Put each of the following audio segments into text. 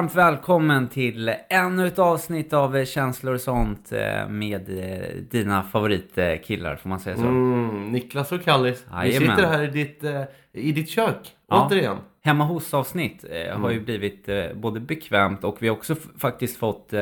Varmt välkommen till ännu ett avsnitt av Känslor och sånt eh, med eh, dina favoritkillar, får man säga så? Mm, Niklas och Kallis. Vi sitter här i ditt, eh, i ditt kök. Ja. Återigen. Hemma hos-avsnitt eh, har ju blivit eh, både bekvämt och vi har också faktiskt fått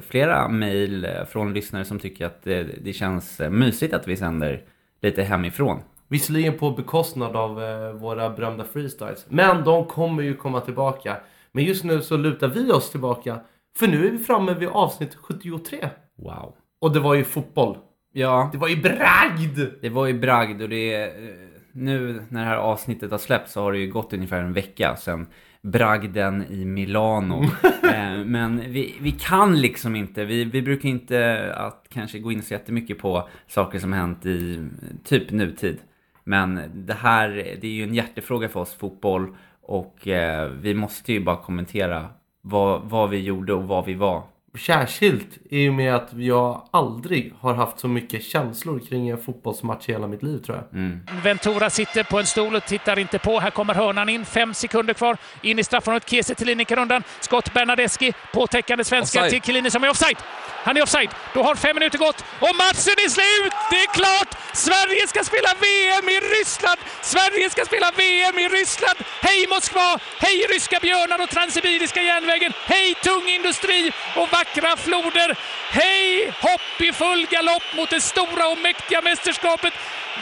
flera mejl från lyssnare som tycker att det känns mysigt att vi sänder lite hemifrån. Visserligen på bekostnad av våra berömda freestyles. Men de kommer ju komma tillbaka. Men just nu så lutar vi oss tillbaka. För nu är vi framme vid avsnitt 73. Wow. Och det var ju fotboll. Ja, Det var ju bragd! det var ju bragd och det är, eh, nu när det här avsnittet har släppts så har det ju gått ungefär en vecka sedan bragden i Milano. eh, men vi, vi kan liksom inte, vi, vi brukar inte att kanske gå in så jättemycket på saker som hänt i typ nutid. Men det här, det är ju en hjärtefråga för oss, fotboll. Och eh, vi måste ju bara kommentera vad, vad vi gjorde och vad vi var. Särskilt i och med att jag aldrig har haft så mycket känslor kring en fotbollsmatch i hela mitt liv tror jag. Ventura sitter på en stol och tittar inte på. Här kommer hörnan in. Fem sekunder kvar. In i straffområdet. Kiese till nickar undan. Skott Bernadeschi. Påtäckande svenska till Chiellini som är offside. Han är offside. Då har fem minuter gått och matchen är slut! Det är klart! Sverige ska spela VM i Ryssland! Sverige ska spela VM i Ryssland! Hej Moskva! Hej ryska björnar och Transsibiriska järnvägen! Hej tung industri och vackra floder! Hej hopp i full galopp mot det stora och mäktiga mästerskapet!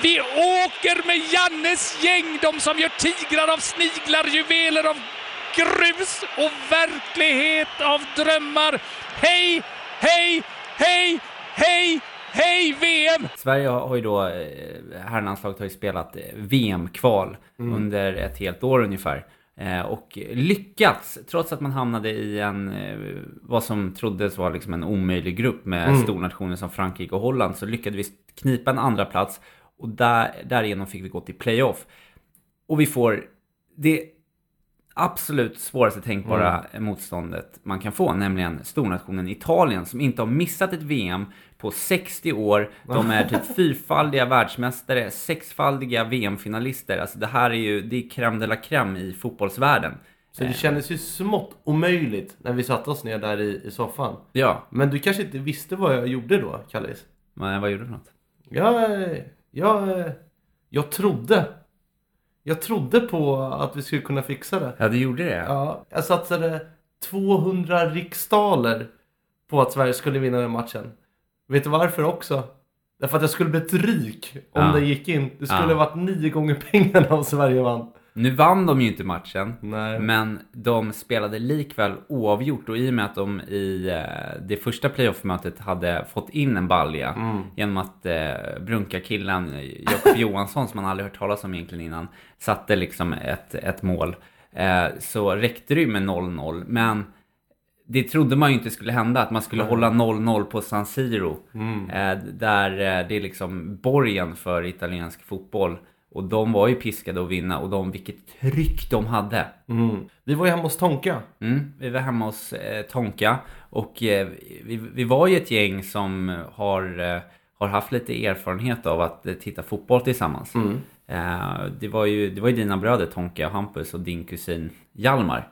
Vi åker med Jannes gäng, de som gör tigrar av sniglar, juveler av grus och verklighet av drömmar. Hej, hej, hej, hej, hej VM! Sverige har ju då, eh, herrlandslaget har ju spelat eh, VM-kval under ett helt år ungefär. Eh, Och lyckats, trots att man hamnade i en, eh, vad som troddes vara liksom en omöjlig grupp med stornationer som Frankrike och Holland, så lyckades vi knipa en andra plats och där, därigenom fick vi gå till playoff. Och vi får det absolut svåraste tänkbara motståndet man kan få, nämligen stornationen Italien som inte har missat ett VM på 60 år. De är typ fyrfaldiga världsmästare, sexfaldiga VM-finalister. Alltså det här är ju, det är crème de la crème i fotbollsvärlden. Så det kändes ju smått omöjligt när vi satte oss ner där i, i soffan. Ja, Men du kanske inte visste vad jag gjorde då, Kallis? men vad gjorde du för något? Jag, jag, jag trodde. Jag trodde på att vi skulle kunna fixa det. Ja, du gjorde det? Ja, jag satsade 200 riksdaler på att Sverige skulle vinna den matchen. Vet du varför också? Därför att jag skulle blivit rik om Ja. det gick in. Det skulle Ja. varit nio gånger pengarna om Sverige vann. Nu vann de ju inte matchen, Nej. men de spelade likväl oavgjort och i och med att de i eh, det första playoff-mötet hade fått in en balja genom att eh, brunka-killen Jakob Johansson, som man aldrig hört talas om egentligen innan, satte liksom ett, ett mål. Eh, så räckte det ju med 0-0, men det trodde man ju inte skulle hända, att man skulle hålla 0-0 på San Siro. Eh, där eh, det är liksom borgen för italiensk fotboll. Och de var ju piskade att vinna och de, vilket tryck de hade. Mm. Vi var ju hemma hos Tonka. Mm, vi var hemma hos eh, Tonka och eh, vi, vi var ju ett gäng som har, eh, har haft lite erfarenhet av att eh, titta fotboll tillsammans. Eh, det, var ju, det var ju dina bröder Tonka och Hampus och din kusin Hjalmar.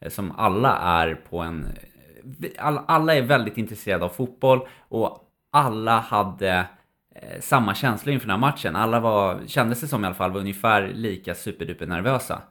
Eh, som alla är på en... eh, Alla, är väldigt intresserade av fotboll och alla hade eh, samma känsla inför den här matchen. Alla var, kändes det som i alla fall, var ungefär lika superduper nervösa.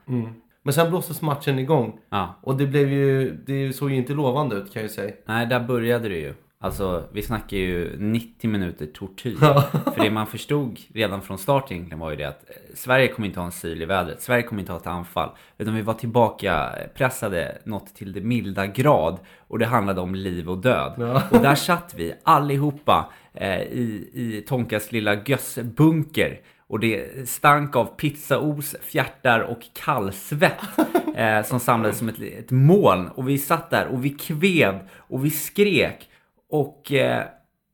Men sen blåstes matchen igång. Ja. Och det blev ju, det såg ju inte lovande ut kan jag ju säga. Nej, där började det ju. Alltså, vi snackar ju 90 minuter tortyr. För det man förstod redan från start egentligen var ju det att eh, Sverige kommer inte ha en syl i vädret. Sverige kommer inte ha ett anfall. Utan vi var tillbaka pressade något till det milda grad. Och det handlade om liv och död. Och där satt vi allihopa eh, i, i Tonkas lilla gössbunker. Och det stank av pizzaos, fjärtar och kallsvett eh, som samlades som ett, ett moln. Och vi satt där och vi kvev och vi skrek. Och eh,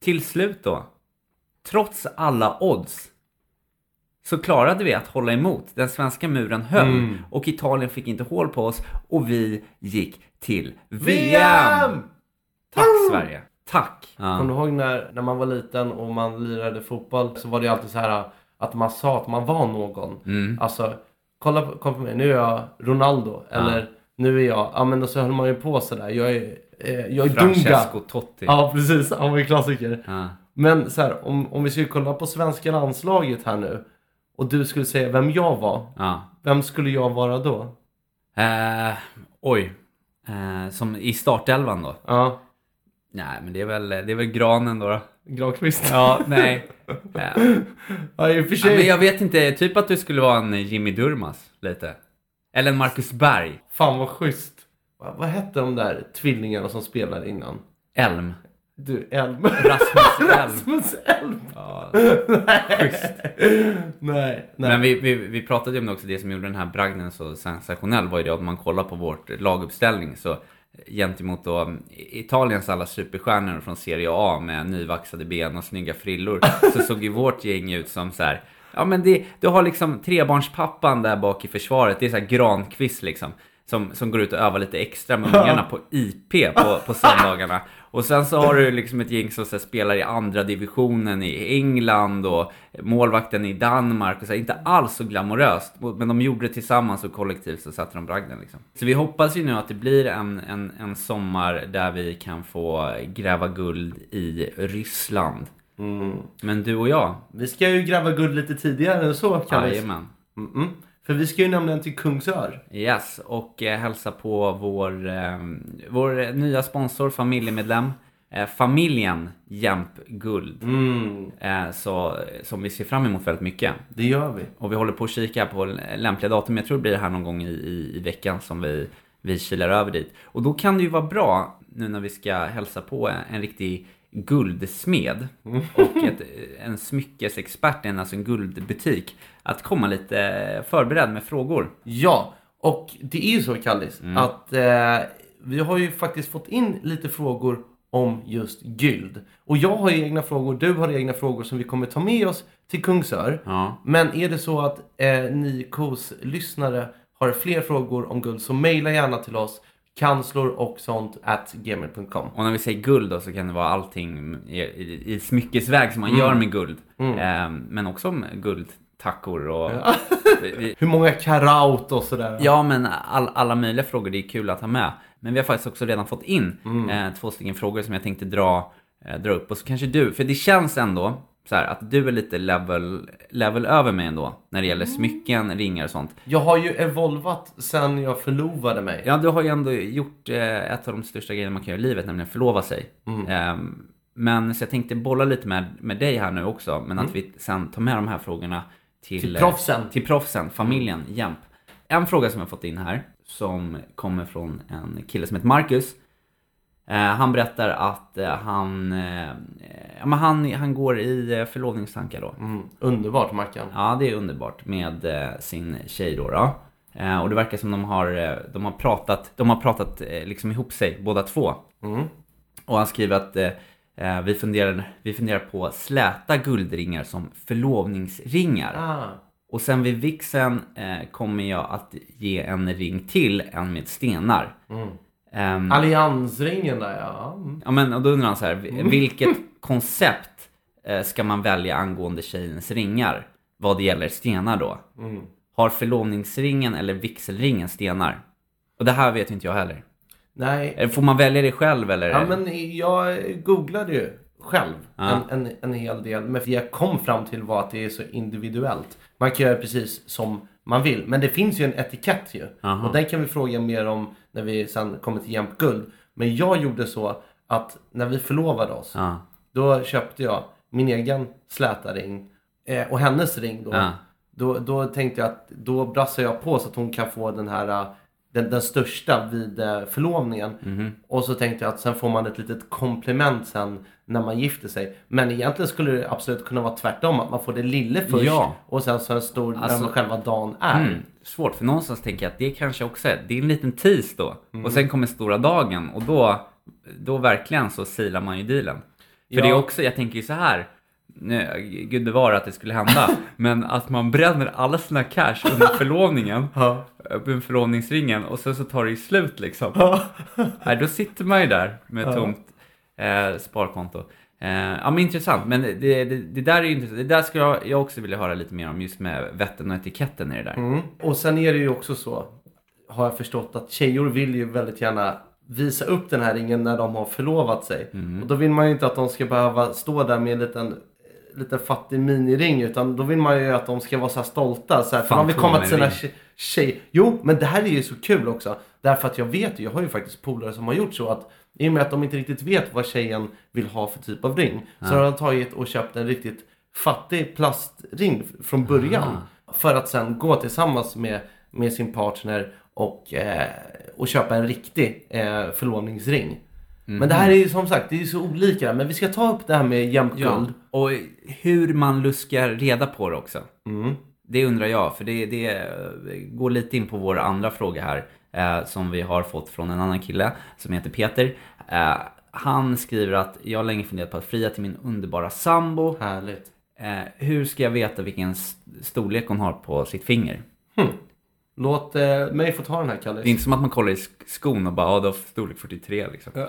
till slut då, trots alla odds, så klarade vi att hålla emot. Den svenska muren höll och Italien fick inte hål på oss och vi gick till VM! Tack Sverige! Tack! Kommer du ihåg när, när man var liten och man lirade fotboll så var det ju alltid så här att man sa att man var någon. Mm. Alltså, kolla på, kolla på mig, nu är jag Ronaldo. Eller nu är jag, ja men då så höll man ju på sådär. Jag är, eh, jag är Francesco Dunga. Totti. Ja precis, han var ju klassiker. Ja. Men så här, om, om vi skulle kolla på svenska landslaget här nu. Och du skulle säga vem jag var. Ja. Vem skulle jag vara då? Eh, oj. Eh, som i startelvan då? Ja, Nej, men det är väl, det är väl Granen då. då. Granqvist. Ja, nej. Ja, i och för Ja, sig. men jag vet inte, typ att du skulle vara en Jimmy Durmaz lite. Eller en Marcus Berg. Fan vad schysst. Va, vad hette de där tvillingarna som spelade innan? Elm. Du, Elm. Rasmus Elm. Rasmus Elm. Ja. Nej. Nej. Men vi, vi, vi pratade ju om det också, det som gjorde den här bragden så sensationell var ju det att man kollar på vårt laguppställning så gentemot då mm, Italiens alla superstjärnor från Serie A med nyvaxade ben och snygga frillor så såg ju vårt gäng ut som så här. Ja men det, du har liksom trebarnspappan där bak i försvaret, det är så här Granqvist liksom. Som, som går ut och övar lite extra med ungarna på IP på, på söndagarna. Och sen så har du liksom ett gäng som så spelar i andra divisionen i England och målvakten i Danmark. Och så här, inte alls så glamoröst. Men de gjorde det tillsammans och kollektivt så satte de bragden liksom. Så vi hoppas ju nu att det blir en, en, en sommar där vi kan få gräva guld i Ryssland. Men du och jag, Vi ska ju gräva guld lite tidigare än så kan vi. jajamän. För vi ska ju nämligen till Kungsör. Yes, och eh, hälsa på vår, eh, vår nya sponsor, familjemedlem, eh, familjen Jämp Guld. Mm, Eh, så, som vi ser fram emot väldigt mycket. det gör vi. Och vi håller på att kika på lämpliga datum. Jag tror det blir här någon gång i, i, i veckan som vi, vi kilar över dit. Och då kan det ju vara bra, nu när vi ska hälsa på en, en riktig guldsmed och ett, en smyckesexpert, en, alltså en guldbutik, att komma lite förberedd med frågor. Ja, och det är ju så Kallis Mm. att eh, vi har ju faktiskt fått in lite frågor om just guld. Och jag har egna frågor, du har egna frågor som vi kommer ta med oss till Kungsör. Ja. Men är det så att eh, ni KOS-lyssnare har fler frågor om guld så mejla gärna till oss kanslor och sånt at gmail.com. Och när vi säger guld då så kan det vara allting i, i, i smyckesväg som man gör med guld. Eh, men också med guldtackor och... vi, Hur många karat och sådär. ja men all, alla möjliga frågor, det är kul att ha med. Men vi har faktiskt också redan fått in eh, två stycken frågor som jag tänkte dra, eh, dra upp. Och så kanske du, för det känns ändå så här, att du är lite level, level över mig ändå. När det gäller smycken, ringar och sånt. Jag har ju evolvat sen jag förlovade mig. Ja, du har ju ändå gjort eh, ett av de största grejerna man kan göra i livet, nämligen förlova sig. Ehm, men så jag tänkte bolla lite med, med dig här nu också, men att vi sen tar med de här frågorna till, Till eh, proffsen. till proffsen, familjen, Jämp. En fråga som jag fått in här, som kommer från en kille som heter Marcus. Eh, han berättar att eh, han, eh, ja, men han, han går i förlovningstankar då. Mm, underbart Mackan. Ja, det är underbart med sin tjej då. då. Och det verkar som de har, de har pratat, de har pratat liksom ihop sig båda två. Mm. Och han skriver att eh, vi, funderar, vi funderar på släta guldringar som förlovningsringar. Ah. Och sen vid vixen eh, kommer jag att ge en ring till, en med stenar. Mm. Ehm, Alliansringen där ja. Mm. Ja men och då undrar han så här, vi- vilket koncept eh, ska man välja angående tjejens ringar? Vad det gäller stenar då? Mm. Har förlovningsringen eller vigselringen stenar? Och det här vet inte jag heller. Nej, Eh, Får man välja det själv eller? ja, men jag googlade ju själv Ja. en, en, en hel del. Men det jag kom fram till var att det är så individuellt. Man kan göra precis som man vill. Men det finns ju en etikett ju. Aha. Och den kan vi fråga mer om när vi sen kommer till jämnt guld. Men jag gjorde så att när vi förlovade oss, Ja. då köpte jag min egen släta ring eh, och hennes ring då. Ja. Då, då tänkte jag att då brassar jag på så att hon kan få den här eh, den, den största vid eh, förlovningen. Mhm. Och så tänkte jag att sen får man ett litet komplement sen när man gifter sig. Men egentligen skulle det absolut kunna vara tvärtom. Att man får det lille först Ja. och sen så en stor Alltså- när själva dagen är. Mm, svårt, för någonstans tänker jag att det kanske också är, det är en liten tease då. Mm. Och sen kommer stora dagen och då, då verkligen så silar man ju dealen. För Ja. det är också, jag tänker ju så här, nu, gud bevara att det skulle hända, men att man bränner alla sina cash under förlovningen, under förlovningsringen och sen så tar det ju slut liksom. Nej, då sitter man ju där med tomt eh, sparkonto. Eh, ja men intressant, men det, det, det där är ju intressant. Det där skulle jag, jag också vilja höra lite mer om, just med vetten och etiketten i det där. Mm. Och sen är det ju också så, har jag förstått, att tjejer vill ju väldigt gärna visa upp den här ringen när de har förlovat sig. Och då vill man ju inte att de ska behöva stå där med en liten liten fattig miniring utan då vill man ju att de ska vara så här stolta. Så här, för man vill komma till sina tjejer. Jo, men det här är ju så kul också. Därför att jag vet ju, jag har ju faktiskt polare som har gjort så att i och med att de inte riktigt vet vad tjejen vill ha för typ av ring. Så har de tagit och köpt en riktigt fattig plastring från början. För att sen gå tillsammans med, med sin partner och, eh, och köpa en riktig eh, förlovningsring. Men det här är ju som sagt, det är så olika. Men vi ska ta upp det här med jämnt Ja, och hur man luskar reda på det också. Mm. Det undrar jag, för det, det går lite in på vår andra fråga här. Eh, som vi har fått från en annan kille som heter Peter. Eh, han skriver att jag har länge funderat på att fria till min underbara sambo. Härligt. Eh, hur ska jag veta vilken st- storlek hon har på sitt finger? Låt eh, mig få ta den här Kallis. Det är inte som att man kollar i sk- skon och bara, ja, du har storlek 43 liksom.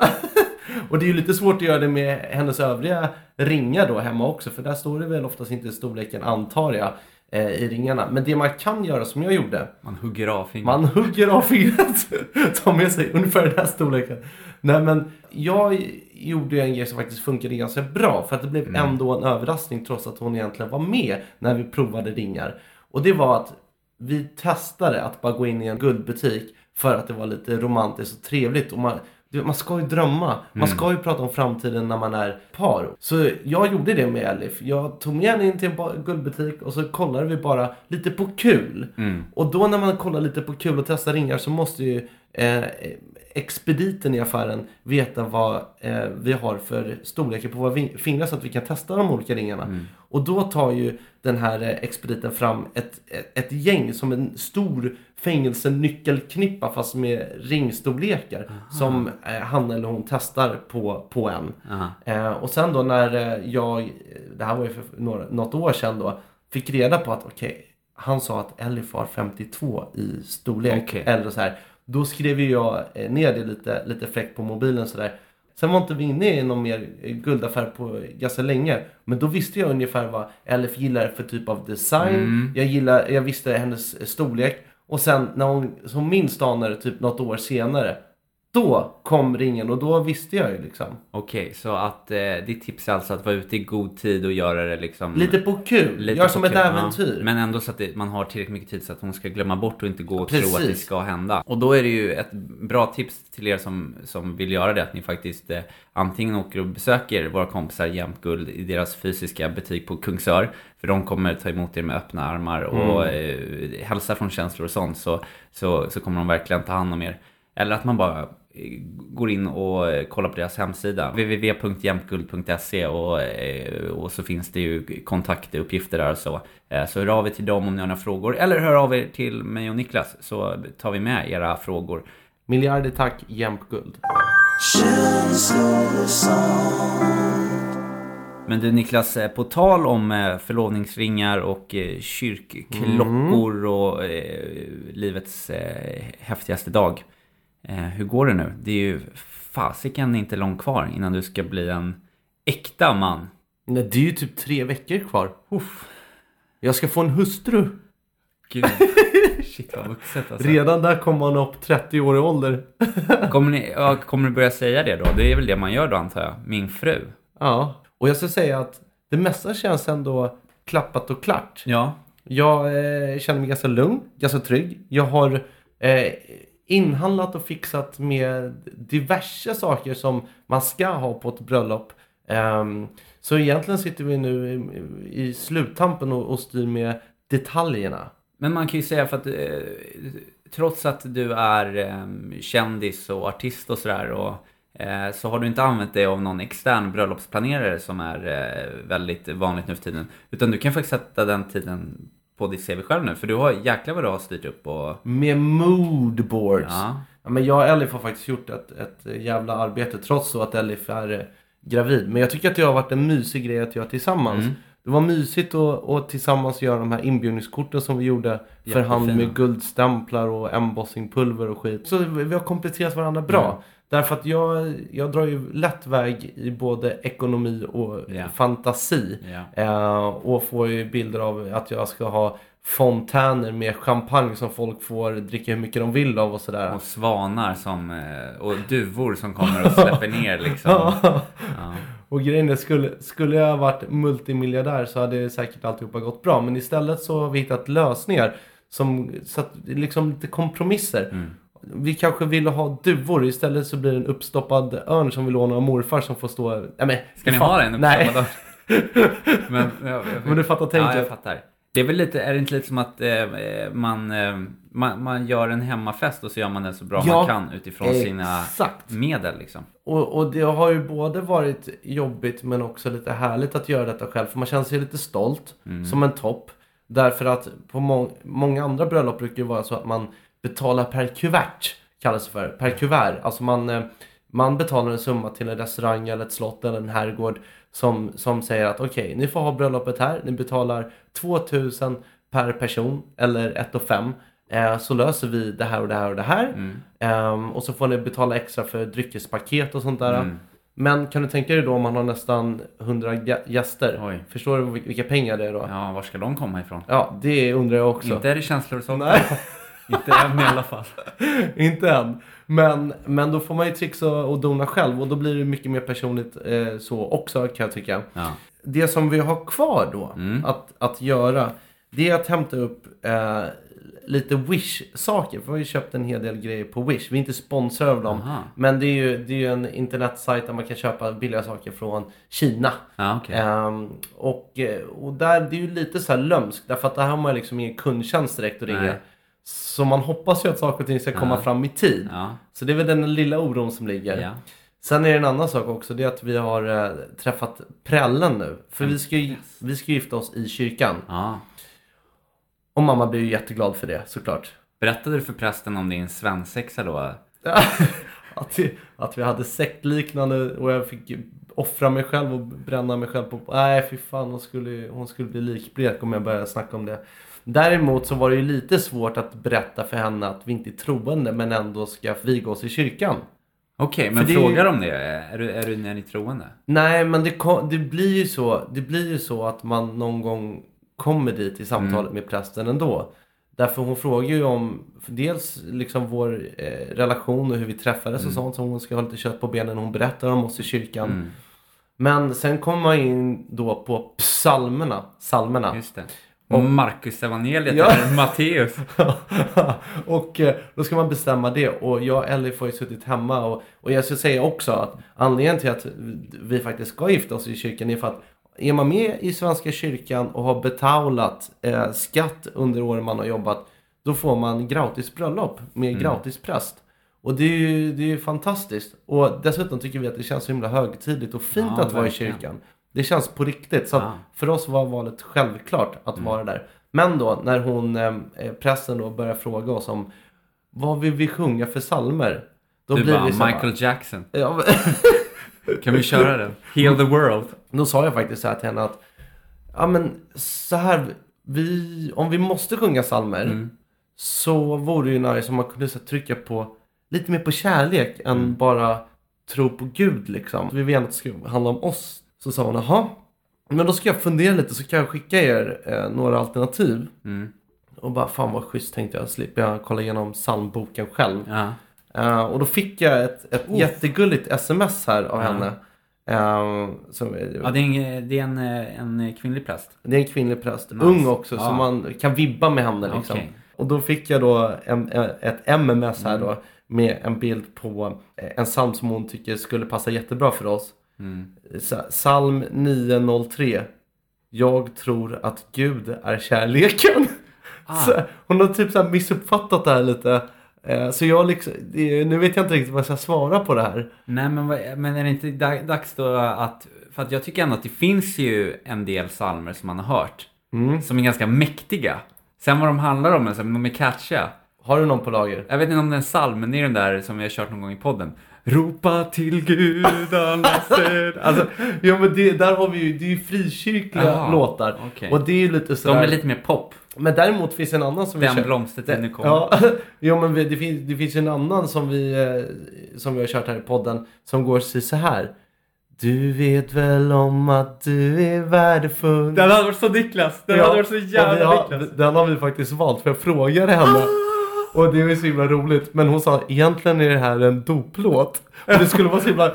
Och det är ju lite svårt att göra det med hennes övriga ringar då hemma också. För där står det väl oftast inte storleken antar jag eh, i ringarna. Men det man kan göra som jag gjorde. Man hugger av fingret. Man hugger av fingret. Tar med sig ungefär den här storleken. Nej men jag gjorde en grej som faktiskt funkade ganska bra. För att det blev ändå en överraskning trots att hon egentligen var med när vi provade ringar. Och det var att vi testade att bara gå in i en guldbutik för att det var lite romantiskt och trevligt. Och man, man ska ju drömma. Man ska ju prata om framtiden när man är par. Så jag gjorde det med Elif. Jag tog med henne in till en guldbutik och så kollade vi bara lite på kul. Och då när man kollar lite på kul och testar ringar så måste ju eh, expediten i affären veta vad eh, vi har för storlekar på våra fingrar så att vi kan testa de olika ringarna. Och då tar ju den här eh, expediten fram ett, ett, ett gäng som en stor fängelsenyckelknippa fast med ringstorlekar som eh, han eller hon testar på, på en. Aha. Eh, och sen då när eh, jag, det här var ju för några, något år sedan då, fick reda på att okej, han sa att Elif har 52 i storlek. Okej. Eller så här. Då skrev jag eh, ner det lite, lite fräckt på mobilen sådär. Sen var inte vi inne i någon mer eh, guldaffär på ganska länge. Men då visste jag ungefär vad Elif gillar för typ av design. Jag, gillar, jag visste hennes eh, storlek. Och sen när hon, som minst anade typ något år senare. Då kom ringen och då visste jag ju liksom. Okej, så att eh, ditt tips är alltså att vara ute i god tid och göra det liksom... Lite på kul. lite Gör på som kul, ett äventyr. Ja. Men ändå så att det, man har tillräckligt mycket tid så att hon ska glömma bort och inte gå och tro att det Precis. ska hända. Och då är det ju ett bra tips till er som, som vill göra det att ni faktiskt eh, antingen åker och besöker våra kompisar Jämt Guld i deras fysiska butik på Kungsör. För de kommer ta emot er med öppna armar och eh, hälsa från känslor och sånt. Så, så, så kommer de verkligen ta hand om er. Eller att man bara går in och eh, kollar på deras hemsida. www.jämtguld.se och, eh, och så finns det ju kontaktuppgifter där och så. Eh, Så hör av er till dem om ni har några frågor. Eller hör av er till mig och Niklas så tar vi med era frågor. Miljarder tack, jämt guld. Men du Niklas, på tal om förlovningsringar och kyrkklockor och eh, livets häftigaste dag. Eh, hur går det nu? Det är ju fasiken inte långt kvar innan du ska bli en äkta man. Nej, det är ju typ tre veckor kvar. Uff. Jag ska få en hustru. Gud, shit vad vuxet alltså. Redan där kommer man upp 30 år i ålder. Kommer, ni, ja, kommer du börja säga det då? Det är väl det man gör då antar jag? Min fru? Ja, och jag ska säga att det mesta känns ändå klappat och klart. Ja. Jag eh, känner mig ganska lugn, ganska trygg. Jag har eh, inhandlat och fixat med diverse saker som man ska ha på ett bröllop. Ehm, så egentligen sitter vi nu i, sluttampen och, styr med detaljerna. Men man kan ju säga för att eh, trots att du är ehm, kändis och artist och sådär eh, så har du inte använt dig av någon extern bröllopsplanerare som är eh, väldigt vanligt nu för tiden. Utan du kan faktiskt sätta den tiden på ditt CV själv nu. För du har jäklar vad du har styrt upp och... Med moodboards. Ja. Ja, men jag och Elif har faktiskt gjort ett, ett jävla arbete trots så att Elif är eh, gravid. Men jag tycker att det har varit en mysig grej att göra tillsammans. Mm. Det var mysigt att, att tillsammans göra de här inbjudningskorten som vi gjorde för hand med guldstämplar och embossingpulver och skit. Så vi vi har kompletterat varandra bra. Mm. Därför att jag, jag drar ju lätt väg i både ekonomi och Ja. fantasi. Eh, och får ju bilder av att jag ska ha fontäner med champagne som folk får dricka hur mycket de vill av och sådär. Och svanar som... eh, Och duvor som kommer och släpper ner liksom. Ja. Och grejen är, skulle, skulle jag varit multimiljardär så hade säkert alltihopa gått bra. Men istället så har vi hittat lösningar som, så att, liksom lite kompromisser. Mm. Vi kanske ville ha duvor, istället så blir det en uppstoppad örn som vi lånar av morfar som får stå... Nej, men, Ska ni ha den Nej, Men, ja, jag- men du fattar tänket. Ja, jag fattar. Det är väl lite, är det inte lite som att eh, man, eh, man, man gör en hemmafest och så gör man den så bra Ja, man kan utifrån sina exakt. medel liksom. Och, och det har ju både varit jobbigt men också lite härligt att göra detta själv. För man känner sig lite stolt, Mm. som en topp. Därför att på må- många andra bröllop brukar det vara så att man betalar per kuvert. Kallas det för. Per kuvert. Alltså man, eh, man betalar en summa till en restaurang eller ett slott eller en herrgård. Som, som säger att okej, ni får ha bröllopet här. Ni betalar 2000 per person eller 1 5 eh, Så löser vi det här och det här och det här. Mm. Ehm, och så får ni betala extra för dryckespaket och sånt där. Mm. Men kan du tänka dig då om man har nästan 100 gä- gäster? Oj. Förstår du vil- vilka pengar det är då? Ja, Ja, var ska de komma ifrån? det undrar jag också. Inte är det känslor och sånt. Inte än i alla fall. inte än. Men, men då får man ju trixa och dona själv och då blir det mycket mer personligt eh, så också kan jag tycka. Ja. Det som vi har kvar då Mm. att, att göra det är att hämta upp eh, lite Wish-saker. För vi har ju köpt en hel del grejer på Wish. Vi är inte sponsrade av dem. Aha. Men det är ju, det är ju en internetsajt där man kan köpa billiga saker från Kina. Ja, okej. Ehm, och, och där, det är ju lite så här lömskt. Därför att där har man liksom ingen kundtjänst direkt att ringa. Så man hoppas ju att saker och ting ska komma Ja. fram i tid. Ja. Så det är väl den lilla oron som ligger. Ja. Sen är det en annan sak också. Det är att vi har eh, träffat prällen nu. För vi ska, ju, vi ska gifta oss i kyrkan. Och mamma blir ju jätteglad för det såklart. Berättade du för prästen om din svensexa då? att, vi, att vi hade sektliknande och jag fick offra mig själv och bränna mig själv på... Nej fy fan, hon skulle, hon skulle bli likblek om jag började snacka om det. Däremot så var det ju lite svårt att berätta för henne att vi inte är troende men ändå ska viga oss i kyrkan. Okej, men det är ju- frågar de det? Är du, är du, är ni troende? Nej men det, det blir ju så Det blir ju så att man någon gång kommer dit i samtalet med prästen ändå. Därför hon frågar ju om för dels liksom vår eh, relation och hur vi träffades och sånt. Så hon ska ha lite kött på benen. Hon berättar om oss i kyrkan. Mm. Men sen kommer man in då på psalmerna. Psalmerna. Och Marcus evangeliet Ja. eller Matteus. och eh, då ska man bestämma det. Och jag och Elif har ju suttit hemma. Och, och jag ska säga också att anledningen till att vi faktiskt ska gifta oss i kyrkan är för att är man med i Svenska kyrkan och har betalat eh, skatt under åren man har jobbat. Då får man gratis bröllop med gratis präst. Och det är ju det är fantastiskt. Och dessutom tycker vi att det känns så himla högtidligt och fint Ja, att vara i kyrkan. Det känns på riktigt. Så Ja. för oss var valet självklart att vara där. Men då när hon, eh, prästen då börjar fråga oss om vad vill vi sjunga för salmer? Då Du blir bara, vi Michael Jackson. Ja, Kan vi köra den? Heal the world. Då sa jag faktiskt så här till henne att ja men så här, vi, om vi måste sjunga salmer Mm. så vore det ju nice om man kunde så här, trycka på lite mer på kärlek än Mm. bara tro på Gud liksom. Vi vill gärna att det ska handla om oss. Så sa hon, jaha. Men då ska jag fundera lite så kan jag skicka er eh, några alternativ. Mm. Och bara fan vad schysst tänkte jag. Slipper jag kolla igenom psalmboken själv. Ja. Eh, och då fick jag ett, ett jättegulligt sms här av Ja. henne. Eh, som, ja, det är en, det är en, eh, en kvinnlig präst. det är en kvinnlig präst. Nice. Ung också, så Ja. man kan vibba med henne liksom. Okej. Och då fick jag då en, ett MMS här då med en bild på en psalm som hon tycker skulle passa jättebra för oss. Sa- Psalm 903. Jag tror att Gud är kärleken. Så, hon har typ så missuppfattat det här lite. Eh, Så jag liksom, nu vet jag inte riktigt vad jag ska svara på det här. Nej men, men är det inte da- dags då att... För att jag tycker ändå att det finns ju en del psalmer som man har hört. Som är ganska mäktiga. Sen vad de handlar om, alltså, de är catchiga. Har du någon på lager? Jag vet inte om det är en psalm, men det är den där som vi har kört någon gång i podden. Ropa till Gud allased. Alltså, Ja men det, där har vi ju, det är ju frikyrkliga Jaha, låtar. okej. Och det är ju lite de sådär. är lite mer pop. Men däremot finns en annan som vi Den kör. blomstertid nu kommer. Ja, ja men vi, det, finns, det finns en annan som vi, eh, som vi har kört här i podden. Som går så här. Du vet väl om att du är värdefull. Den hade varit så Niklas. Den hade varit så jävla har, Niklas. Den har vi faktiskt valt för jag frågade henne. Och det var så himla roligt. Men hon sa egentligen är det här en doplåt. Och det skulle vara så himla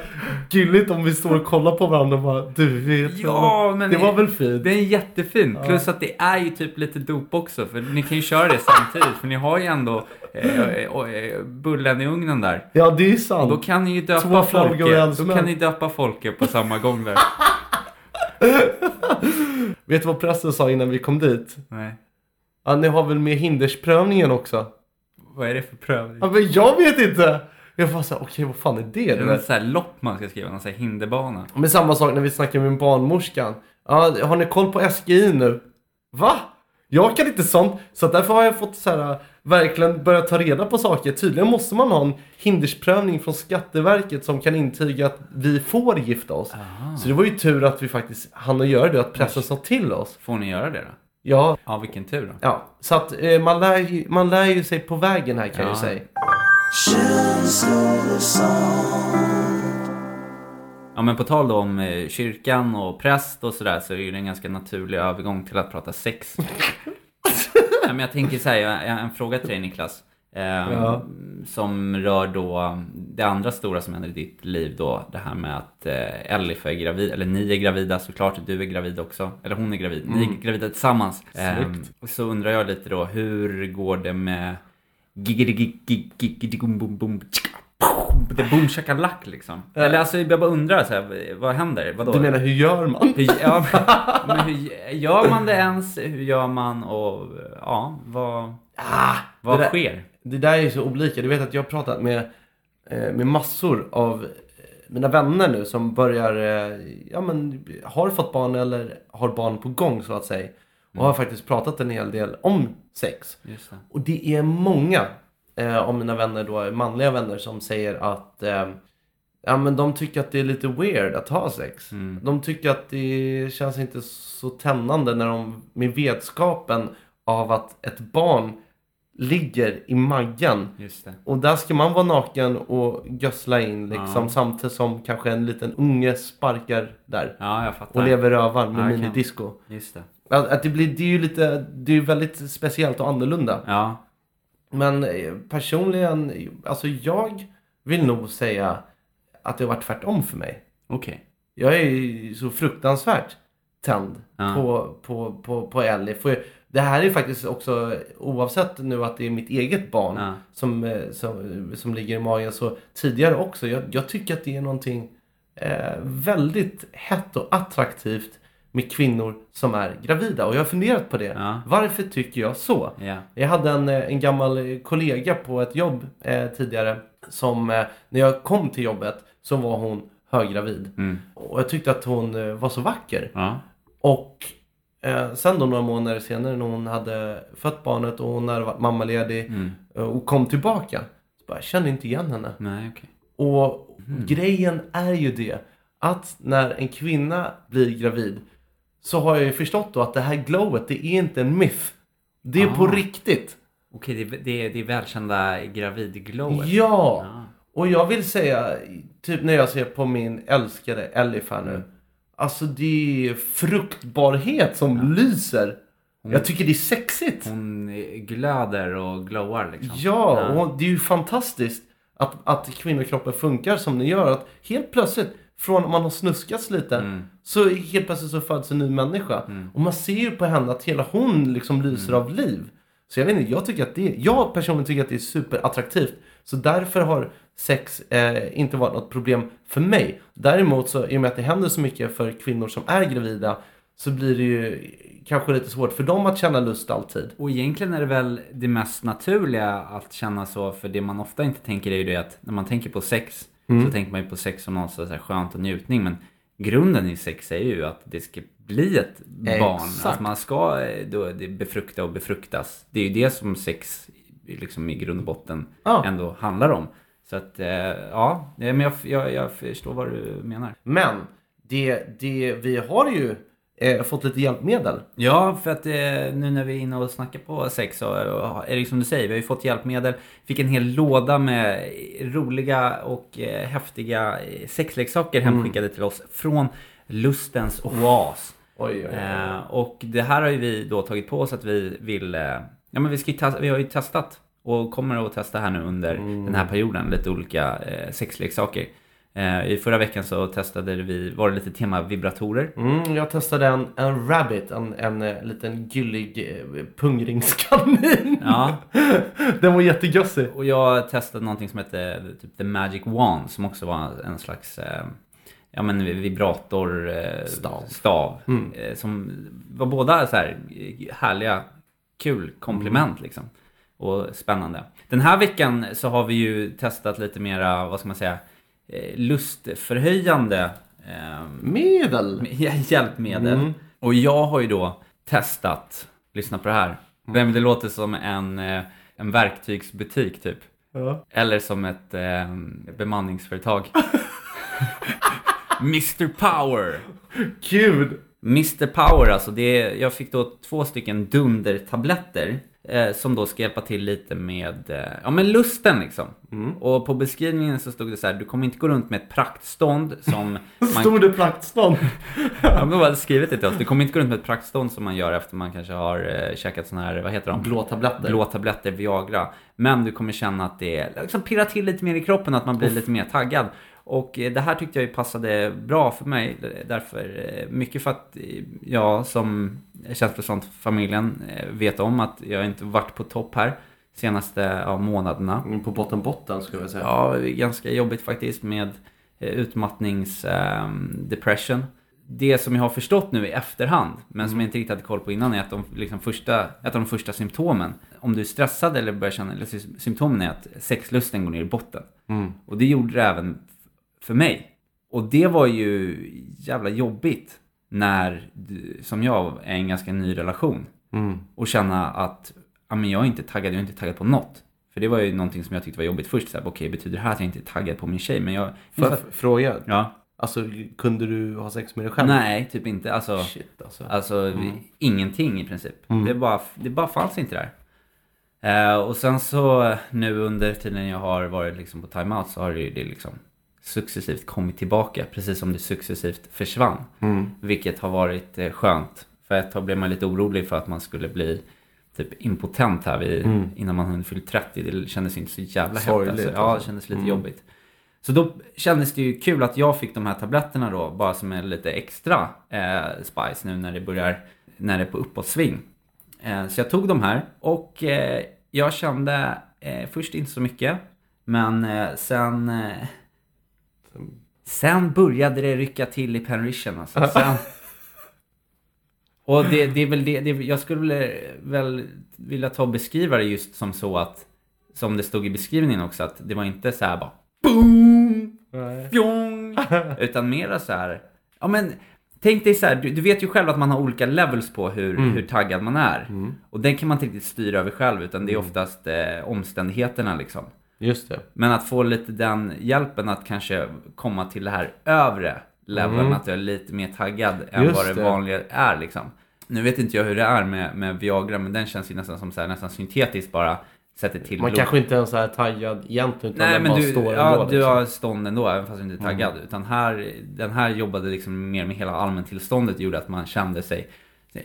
gulligt om vi står och kollar på varandra och bara du vet Ja, väl." men Det var väl fint? Den är jättefin. Plus att det är ju typ lite dop också. För ni kan ju köra det samtidigt. För ni har ju ändå eh, eh, bullen i ugnen där. Ja det är sant. då kan ni ju döpa folket. Då kan ni döpa folket på samma gång där. Vet du vad prästen sa innan vi kom dit? Nej. Ja, ni har väl med hindersprövningen också? Vad är det för prövning? Ja, men jag vet inte! Jag var såhär, okej vad fan är det? Det är något så här lopp man ska skriva, någon så här hinderbana. Men samma sak när vi snackar med barnmorskan. Ja, har ni koll på SGI nu? Va? Jag kan inte sånt. Så därför har jag fått så här, verkligen börja ta reda på saker. Tydligen måste man ha en hindersprövning från Skatteverket som kan intyga att vi får gifta oss. Så det var ju tur att vi faktiskt hann att göra det, att pressen sa till oss. Får ni göra det då? Ja, Ja, vilken tur då. ja. så att eh, man, lär ju, man lär ju sig på vägen här kan jag ju Ja. säga. Ja, men på tal då om eh, kyrkan och präst och sådär så är det en ganska naturlig övergång till att prata sex. ja, men jag tänker säga en, en fråga till dig Niklas. Eh, Ja. Som rör då det andra stora som händer i ditt liv då. Det här med att eh, Elif är gravid, eller ni är gravida såklart, du är gravid också. Eller hon är gravid, ni är gravida tillsammans. Eh, Snyggt. och så undrar jag lite då, hur går det med det boom shakalak liksom. Eller alltså jag bara undrar så här, vad händer? Vadå? Du menar hur gör man? Hur, ja, men hur gör man det ens? Hur gör man och ja, vad, Ah, vad sker? Det där är ju så olika. Du vet att jag har pratat med, eh, med massor av eh, mina vänner nu som börjar, eh, ja men har fått barn eller har barn på gång så att säga. Och har faktiskt pratat en hel del om sex. Det. Och det är många eh, av mina vänner då, manliga vänner som säger att eh, Ja men de tycker att det är lite weird att ha sex. Mm. De tycker att det känns inte så tändande när de med vetskapen av att ett barn ligger i det. Och där ska man vara naken och gössla in liksom Ja. samtidigt som kanske en liten unge sparkar där. Ja, jag fattar. Och lever rövar med Ja, minidisco. Just det. Att, att det, blir, det är ju lite, det är väldigt speciellt och annorlunda. Ja. Men eh, personligen, alltså jag vill nog säga att det har varit tvärtom för mig. Okej. Jag är ju så fruktansvärt tänd på, på, på, på Ellie. För det här är ju faktiskt också, oavsett nu att det är mitt eget barn Ja. som, eh, som, som ligger i magen, så tidigare också. Jag, jag tycker att det är någonting eh, väldigt hett och attraktivt med kvinnor som är gravida. Och jag har funderat på det. Ja. Varför tycker jag så? Ja. Jag hade en, eh, en gammal kollega på ett jobb eh, tidigare som eh, när jag kom till jobbet så var hon höggravid. Mm. Och jag tyckte att hon eh, var så vacker. Och eh, sen då några månader senare när hon hade fött barnet och hon hade varit mammaledig Mm. eh, och kom tillbaka. Så bara, jag kände inte igen henne. Nej, okej. Och grejen är ju det att när en kvinna blir gravid så har jag ju förstått då att det här glowet det är inte en myth. Det är på Ah. riktigt. Okej, det, är- det, är- det är välkända gravidglowet. Ja! Ja. Och jag vill säga, typ när jag ser på min älskade Elif här nu. Alltså det är fruktbarhet som lyser. Jag tycker det är sexigt. Hon glöder och glowar liksom. Ja, och det är ju fantastiskt att, att kvinnokroppen funkar som den gör. Att helt plötsligt, från att man har snuskats lite, Mm. så helt plötsligt så föds en ny människa. Och man ser ju på henne att hela hon liksom lyser Mm. av liv. Så jag vet inte, jag tycker att det, jag personligen tycker att det är superattraktivt. Så därför har sex eh, inte varit något problem för mig. Däremot så, i och med att det händer så mycket för kvinnor som är gravida, så blir det ju kanske lite svårt för dem att känna lust alltid. Och egentligen är det väl det mest naturliga att känna så, för det man ofta inte tänker är ju det att när man tänker på sex så tänker man ju på sex som något så här skönt och njutning. Men grunden i sex är ju att det ska bli ett barn. Exakt. Att man ska eh, då, befrukta och befruktas. Det är ju det som sex liksom i grund och botten Ja. ändå handlar om. Så att, eh, ja, eh, men jag, jag, jag förstår vad du menar. Men det, det, vi har ju eh, fått lite hjälpmedel. Ja, för att eh, nu när vi är inne och snackar på sex så är det som du säger, vi har ju fått hjälpmedel. Fick en hel låda med roliga och eh, häftiga eh, sexleksaker hemskickade till oss från Lustens Oas. Oj, oj, oj. Eh, och det här har ju vi då tagit på oss att vi vill, ja men vi, ska testa, vi har ju testat och kommer att testa här nu under den här perioden, lite olika eh, sexleksaker. Eh, I förra veckan så testade vi, var det lite tema vibratorer. Mm, jag testade en, en rabbit, en, en, eh, liten gullig eh, pungringskanin. Ja, Den var jättegössig. Och jag testade någonting som hette typ The Magic Wand som också var en slags eh, ja, men vibrator eh, Stav. stav eh, som var båda så här eh, härliga, kul komplement liksom. Och spännande. Den här veckan så har vi ju testat lite mera, vad ska man säga, eh, lustförhöjande eh, Medel. hjälpmedel. Och jag har ju då testat, lyssna på det här. Vem det låter som en, eh, en verktygsbutik typ. Ja. Eller som ett eh, bemanningsföretag. Mr Power! Gud. Mr Power alltså, det är, jag fick då två stycken dundertabletter. Eh, som då ska hjälpa till lite med, eh, ja men lusten liksom. Och på beskrivningen så stod det så här, du kommer inte gå runt med ett praktstånd som man Stod det praktstånd? Ja, de hade skrivit det till oss. Du kommer inte gå runt med ett praktstånd som man gör efter man kanske har eh, käkat såna här, vad heter de? Blå tabletter. Blå tabletter, Viagra. Men du kommer känna att det liksom pirrar till lite mer i kroppen, att man blir lite mer taggad. Och eh, det här tyckte jag ju passade bra för mig. Därför, eh, mycket för att eh, jag som familjen eh, vet om att jag inte varit på topp här senaste ja, månaderna. Mm, På botten botten skulle jag säga. Ja, ganska jobbigt faktiskt med eh, utmattnings ehm. Det som jag har förstått nu i efterhand, men som jag inte riktigt hade koll på innan, är att de, liksom första, ett av de första symptomen, om du är stressad eller börjar känna, eller sy- symptomen är att sexlusten går ner i botten. Och det gjorde det även för mig. Och det var ju jävla jobbigt när, som jag, är en ganska ny relation. Och känna att, ja men jag är inte taggad, jag är inte taggad på något. För det var ju någonting som jag tyckte var jobbigt först. Okej, betyder det här att jag inte är taggad på min tjej? Men jag... Får jag fråga? Ja. Alltså, kunde du ha sex med dig själv? Nej, typ inte. Alltså, Shit alltså. alltså vi- ingenting i princip. Det, bara, det bara fanns inte där. Eh, och sen så nu under tiden jag har varit liksom på timeout så har det, det liksom successivt kommit tillbaka. Precis som det successivt försvann. Vilket har varit eh, skönt. För ett tag blev man lite orolig för att man skulle bli typ impotent här vid, innan man hunnit fylla 30. Det kändes inte så jävla. Sorgligt, Alltså. Ja, det alltså. kändes lite jobbigt. Så då kändes det ju kul att jag fick de här tabletterna då, bara som en lite extra eh, spice nu när det börjar, när det är på uppåtsving. Eh, så jag tog de här och eh, jag kände eh, först inte så mycket, men eh, sen eh, Sen började det rycka till i Penrition alltså. Sen, och det, det är väl det, det, jag skulle väl, vilja ta och beskriva det just som så att, som det stod i beskrivningen också, att det var inte så här bara boom, fjong, utan mera så här, ja men tänk dig så här, du, du vet ju själv att man har olika levels på hur, hur taggad man är. Och den kan man inte riktigt styra över själv, utan det är oftast eh, omständigheterna liksom. Just det. Men att få lite den hjälpen att kanske komma till det här övre leveln, att jag är lite mer taggad än Just vad det det. vanliga är liksom. Nu vet inte jag hur det är med, med Viagra, men den känns ju nästan som så här, nästan syntetiskt bara sätter till Man blod. kanske inte ens är taggad egentligen utan Nej den men bara du, står ja, ändå. du liksom. har stånd ändå, även fast du inte är taggad. Utan här, den här jobbade liksom mer med hela allmäntillståndet, gjorde att man kände sig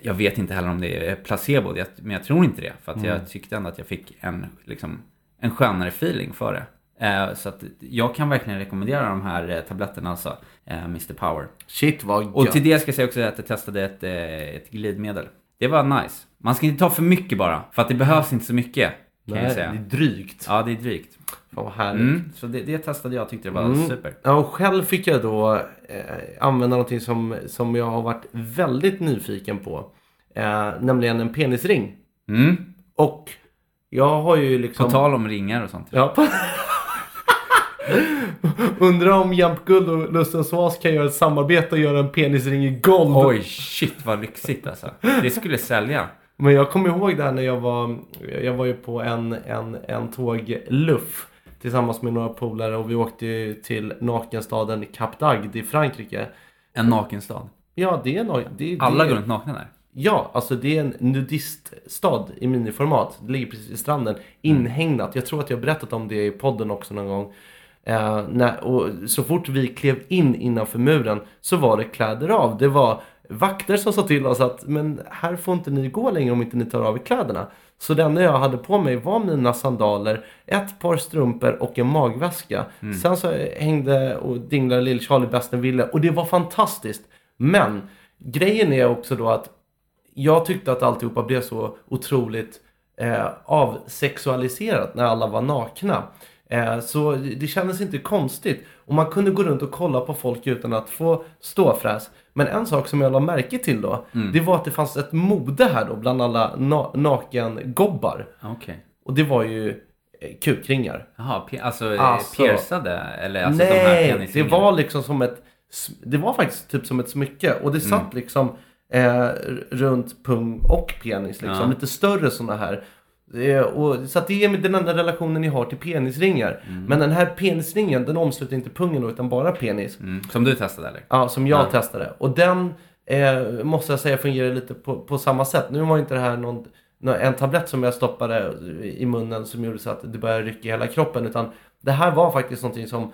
jag vet inte heller om det är placebo, men jag tror inte det. För att jag tyckte ändå att jag fick en, liksom, en skönare feeling för det. Eh, så att jag kan verkligen rekommendera de här eh, tabletterna alltså, eh, Mr Power. Shit vad Och gött. till det ska jag säga också att jag testade ett, ett glidmedel. Det var nice. Man ska inte ta för mycket bara, för att det behövs inte så mycket. Kan jag Nej, säga. det är drygt. Ja, det är drygt. Fan vad härligt. Mm, så det, det testade jag och tyckte det var Mm. super. Ja, och själv fick jag då eh, använda någonting som, som jag har varit väldigt nyfiken på. Eh, nämligen en penisring. Mm. Och jag har ju liksom... På tal om ringar och sånt. Ja. Undrar om Jamp Guld och Lustens Vas kan göra ett samarbete och göra en penisring i golv. Oj, shit vad lyxigt alltså. Det skulle sälja. Men jag kommer ihåg där när jag var, jag var ju på en, en, en tågluff tillsammans med några polare och vi åkte till nakenstaden Cap d'Agde i Frankrike. En nakenstad. Ja, det är. Det, Alla det, går runt nakna där. Ja, alltså det är en nudiststad i miniformat. Det ligger precis i stranden. Inhägnat. Jag tror att jag har berättat om det i podden också någon gång. Eh, när, och så fort vi klev in innanför muren så var det kläder av. Det var vakter som sa till oss att men här får inte ni gå längre om inte ni tar av er kläderna. Så det enda jag hade på mig var mina sandaler, ett par strumpor och en magväska. Sen så hängde och dinglade lill Charlie bäst den ville och det var fantastiskt. Men grejen är också då att jag tyckte att alltihopa blev så otroligt eh, avsexualiserat när alla var nakna. Eh, så det kändes inte konstigt. Och man kunde gå runt och kolla på folk utan att få ståfräs. Men en sak som jag la märke till då, det var att det fanns ett mode här då bland alla na- nakengobbar. Okej. Och det var ju eh, kukringar. Jaha, alltså, Alltså- piercade? Eller alltså de här Nej, det var liksom som ett Det var faktiskt typ som ett smycke och det satt liksom eh, runt pung och penis liksom. Ja. Lite större sådana här. Eh, och, så att det är den enda relationen ni har till penisringar. Men den här penisringen den omsluter inte pungen då, utan bara penis. Mm. Som du testade eller? Ja, som jag Ja. testade. Och den eh, måste jag säga fungerar lite på, på samma sätt. Nu var inte det här någon, nå- en tablett som jag stoppade i munnen som gjorde så att det började rycka i hela kroppen. Utan det här var faktiskt någonting som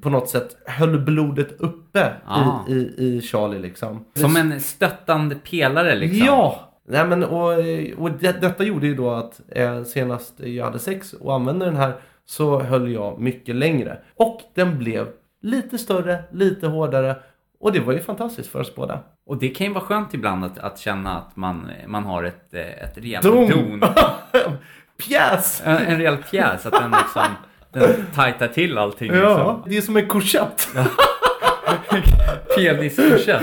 på något sätt höll blodet uppe Ah. i, i, i Charlie liksom. Som en stöttande pelare liksom? Ja! Nej, men, och och det, detta gjorde ju då att eh, senast jag hade sex och använde den här så höll jag mycket längre. Och den blev lite större, lite hårdare och det var ju fantastiskt för oss båda. Och det kan ju vara skönt ibland att, att känna att man, man har ett, eh, ett rejält Don. don. Pjäs! En, en rejäl pjäs, att den liksom den tajtar till allting. Ja, Liksom. det är som en korsett. Peniskurset.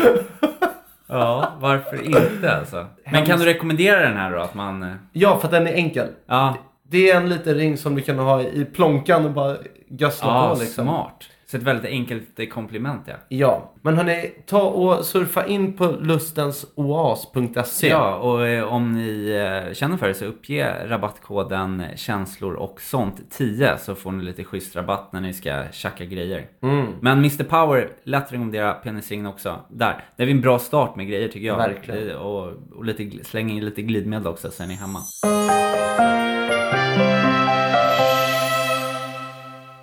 Ja, varför inte alltså? Men kan du rekommendera den här då? Att man... eh, Ja, för att den är enkel. Ja, Det är en liten ring som du kan ha i plånkan och bara gödsla ja på liksom. smart. Så ett väldigt enkelt komplement ja. Ja, men hörni, ta och surfa in på lustensoas.se. Ja, och eh, om ni eh, känner för det så uppge rabattkoden känslor och sånt 10 så får ni lite schysst rabatt när ni ska tjacka grejer. Mm. Men Mr Power, lätt rekommendera penisringen också. Där, det är en bra start med grejer tycker jag. Verkligen. Eh, Och, och lite, gl- släng in lite glidmedel också så är ni hemma.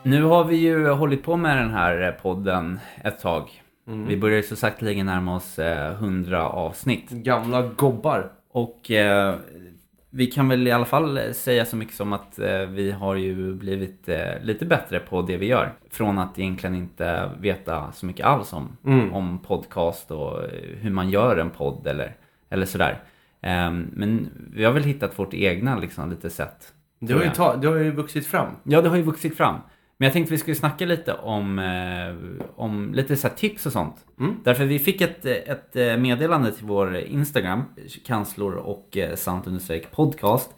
Nu har vi ju hållit på med den här eh, podden ett tag. Mm. Vi börjar ju så sakteligen närma oss eh, 100 avsnitt. Gamla gobbar. Och eh, vi kan väl i alla fall säga så mycket som att eh, vi har ju blivit eh, lite bättre på det vi gör. Från att egentligen inte veta så mycket alls om, Mm. om podcast och eh, hur man gör en podd eller, eller sådär. Eh, men vi har väl hittat vårt egna liksom, lite sätt. Det har, ju ta, det har ju vuxit fram. Ja, det har ju vuxit fram. Men jag tänkte vi skulle snacka lite om, eh, om lite så tips och sånt. Mm. Därför vi fick ett, ett eh, meddelande till vår Instagram, kanslor och eh, sant podcast.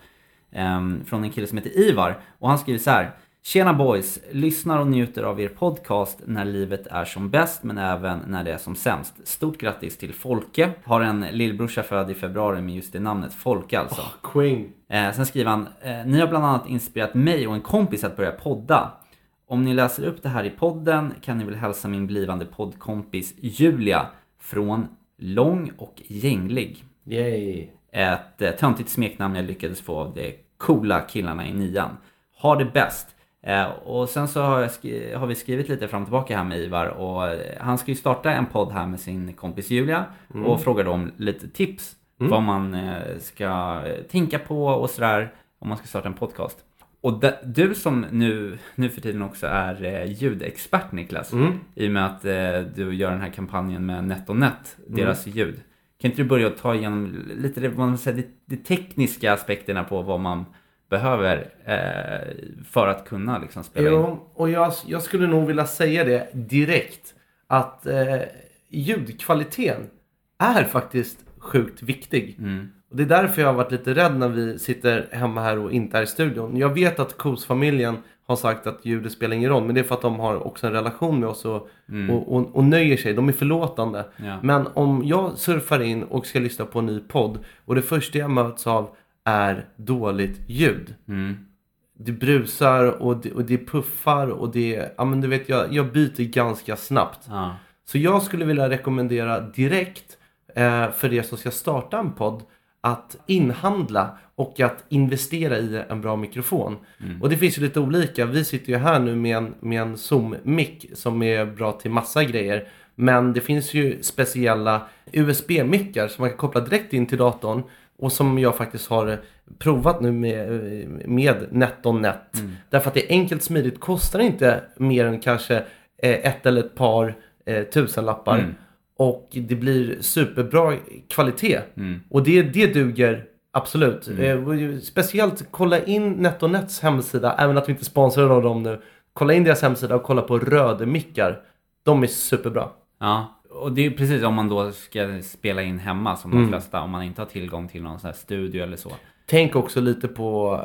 Eh, från en kille som heter Ivar. Och han skriver så här. Tjena boys! Lyssnar och njuter av er podcast när livet är som bäst men även när det är som sämst. Stort grattis till Folke. Har en lillbrorsa född i februari med just det namnet, Folke alltså. Queen. Eh, sen skriver han, eh, ni har bland annat inspirerat mig och en kompis att börja podda. Om ni läser upp det här i podden kan ni väl hälsa min blivande poddkompis Julia från Lång och Gänglig. Yay. Ett eh, töntigt smeknamn jag lyckades få av de coola killarna i nian. Ha det bäst! Eh, och sen så har, skri- har vi skrivit lite fram och tillbaka här med Ivar och eh, han ska ju starta en podd här med sin kompis Julia och frågar om lite tips vad man ska tänka på och sådär om man ska starta en podcast. Och de, du som nu, nu för tiden också är eh, ljudexpert Niklas, Mm. i och med att eh, du gör den här kampanjen med NetOnNet, deras ljud. Kan inte du börja ta igenom lite det, vad man säger, det, det tekniska aspekterna på vad man behöver eh, för att kunna liksom spela in? Jo, och jag, jag skulle nog vilja säga det direkt. Att eh, ljudkvaliteten är faktiskt sjukt viktig. Och det är därför jag har varit lite rädd när vi sitter hemma här och inte är i studion. Jag vet att Kos-familjen har sagt att ljudet spelar ingen roll. Men det är för att de har också en relation med oss och, och, och, och nöjer sig. De är förlåtande. Ja. Men om jag surfar in och ska lyssna på en ny podd och det första jag möts av är dåligt ljud. Det brusar och det, och det puffar och det, ja men du vet jag, jag byter ganska snabbt. Ja. Så jag skulle vilja rekommendera direkt eh, för er som ska starta en podd att inhandla och att investera i en bra mikrofon. Och det finns ju lite olika. Vi sitter ju här nu med en, med en Zoom-mick som är bra till massa grejer. Men det finns ju speciella USB-mickar som man kan koppla direkt in till datorn. Och som jag faktiskt har provat nu med, med NetOnNet. Därför att det är enkelt smidigt, kostar inte mer än kanske eh, ett eller ett par eh, tusenlappar. Och det blir superbra kvalitet. Och det, det duger absolut. Eh, och speciellt kolla in NetOnNets hemsida, även att vi inte sponsrar av dem nu. Kolla in deras hemsida och kolla på Röde-mickar. De är superbra. Ja, och det är precis om man då ska spela in hemma som de flesta, om man inte har tillgång till någon sån här studio eller så. Tänk också lite på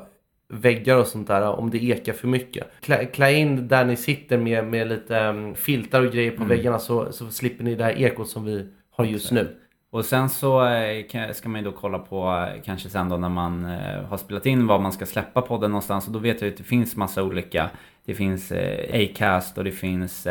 väggar och sånt där om det ekar för mycket. Klä, klä in där ni sitter med, med lite um, filtar och grejer på väggarna så, så slipper ni det här ekot som vi har just nu. Och sen så eh, ska man ju då kolla på eh, kanske sen då när man eh, har spelat in var man ska släppa podden någonstans. Och då vet jag att det finns massa olika. Det finns Acast och det finns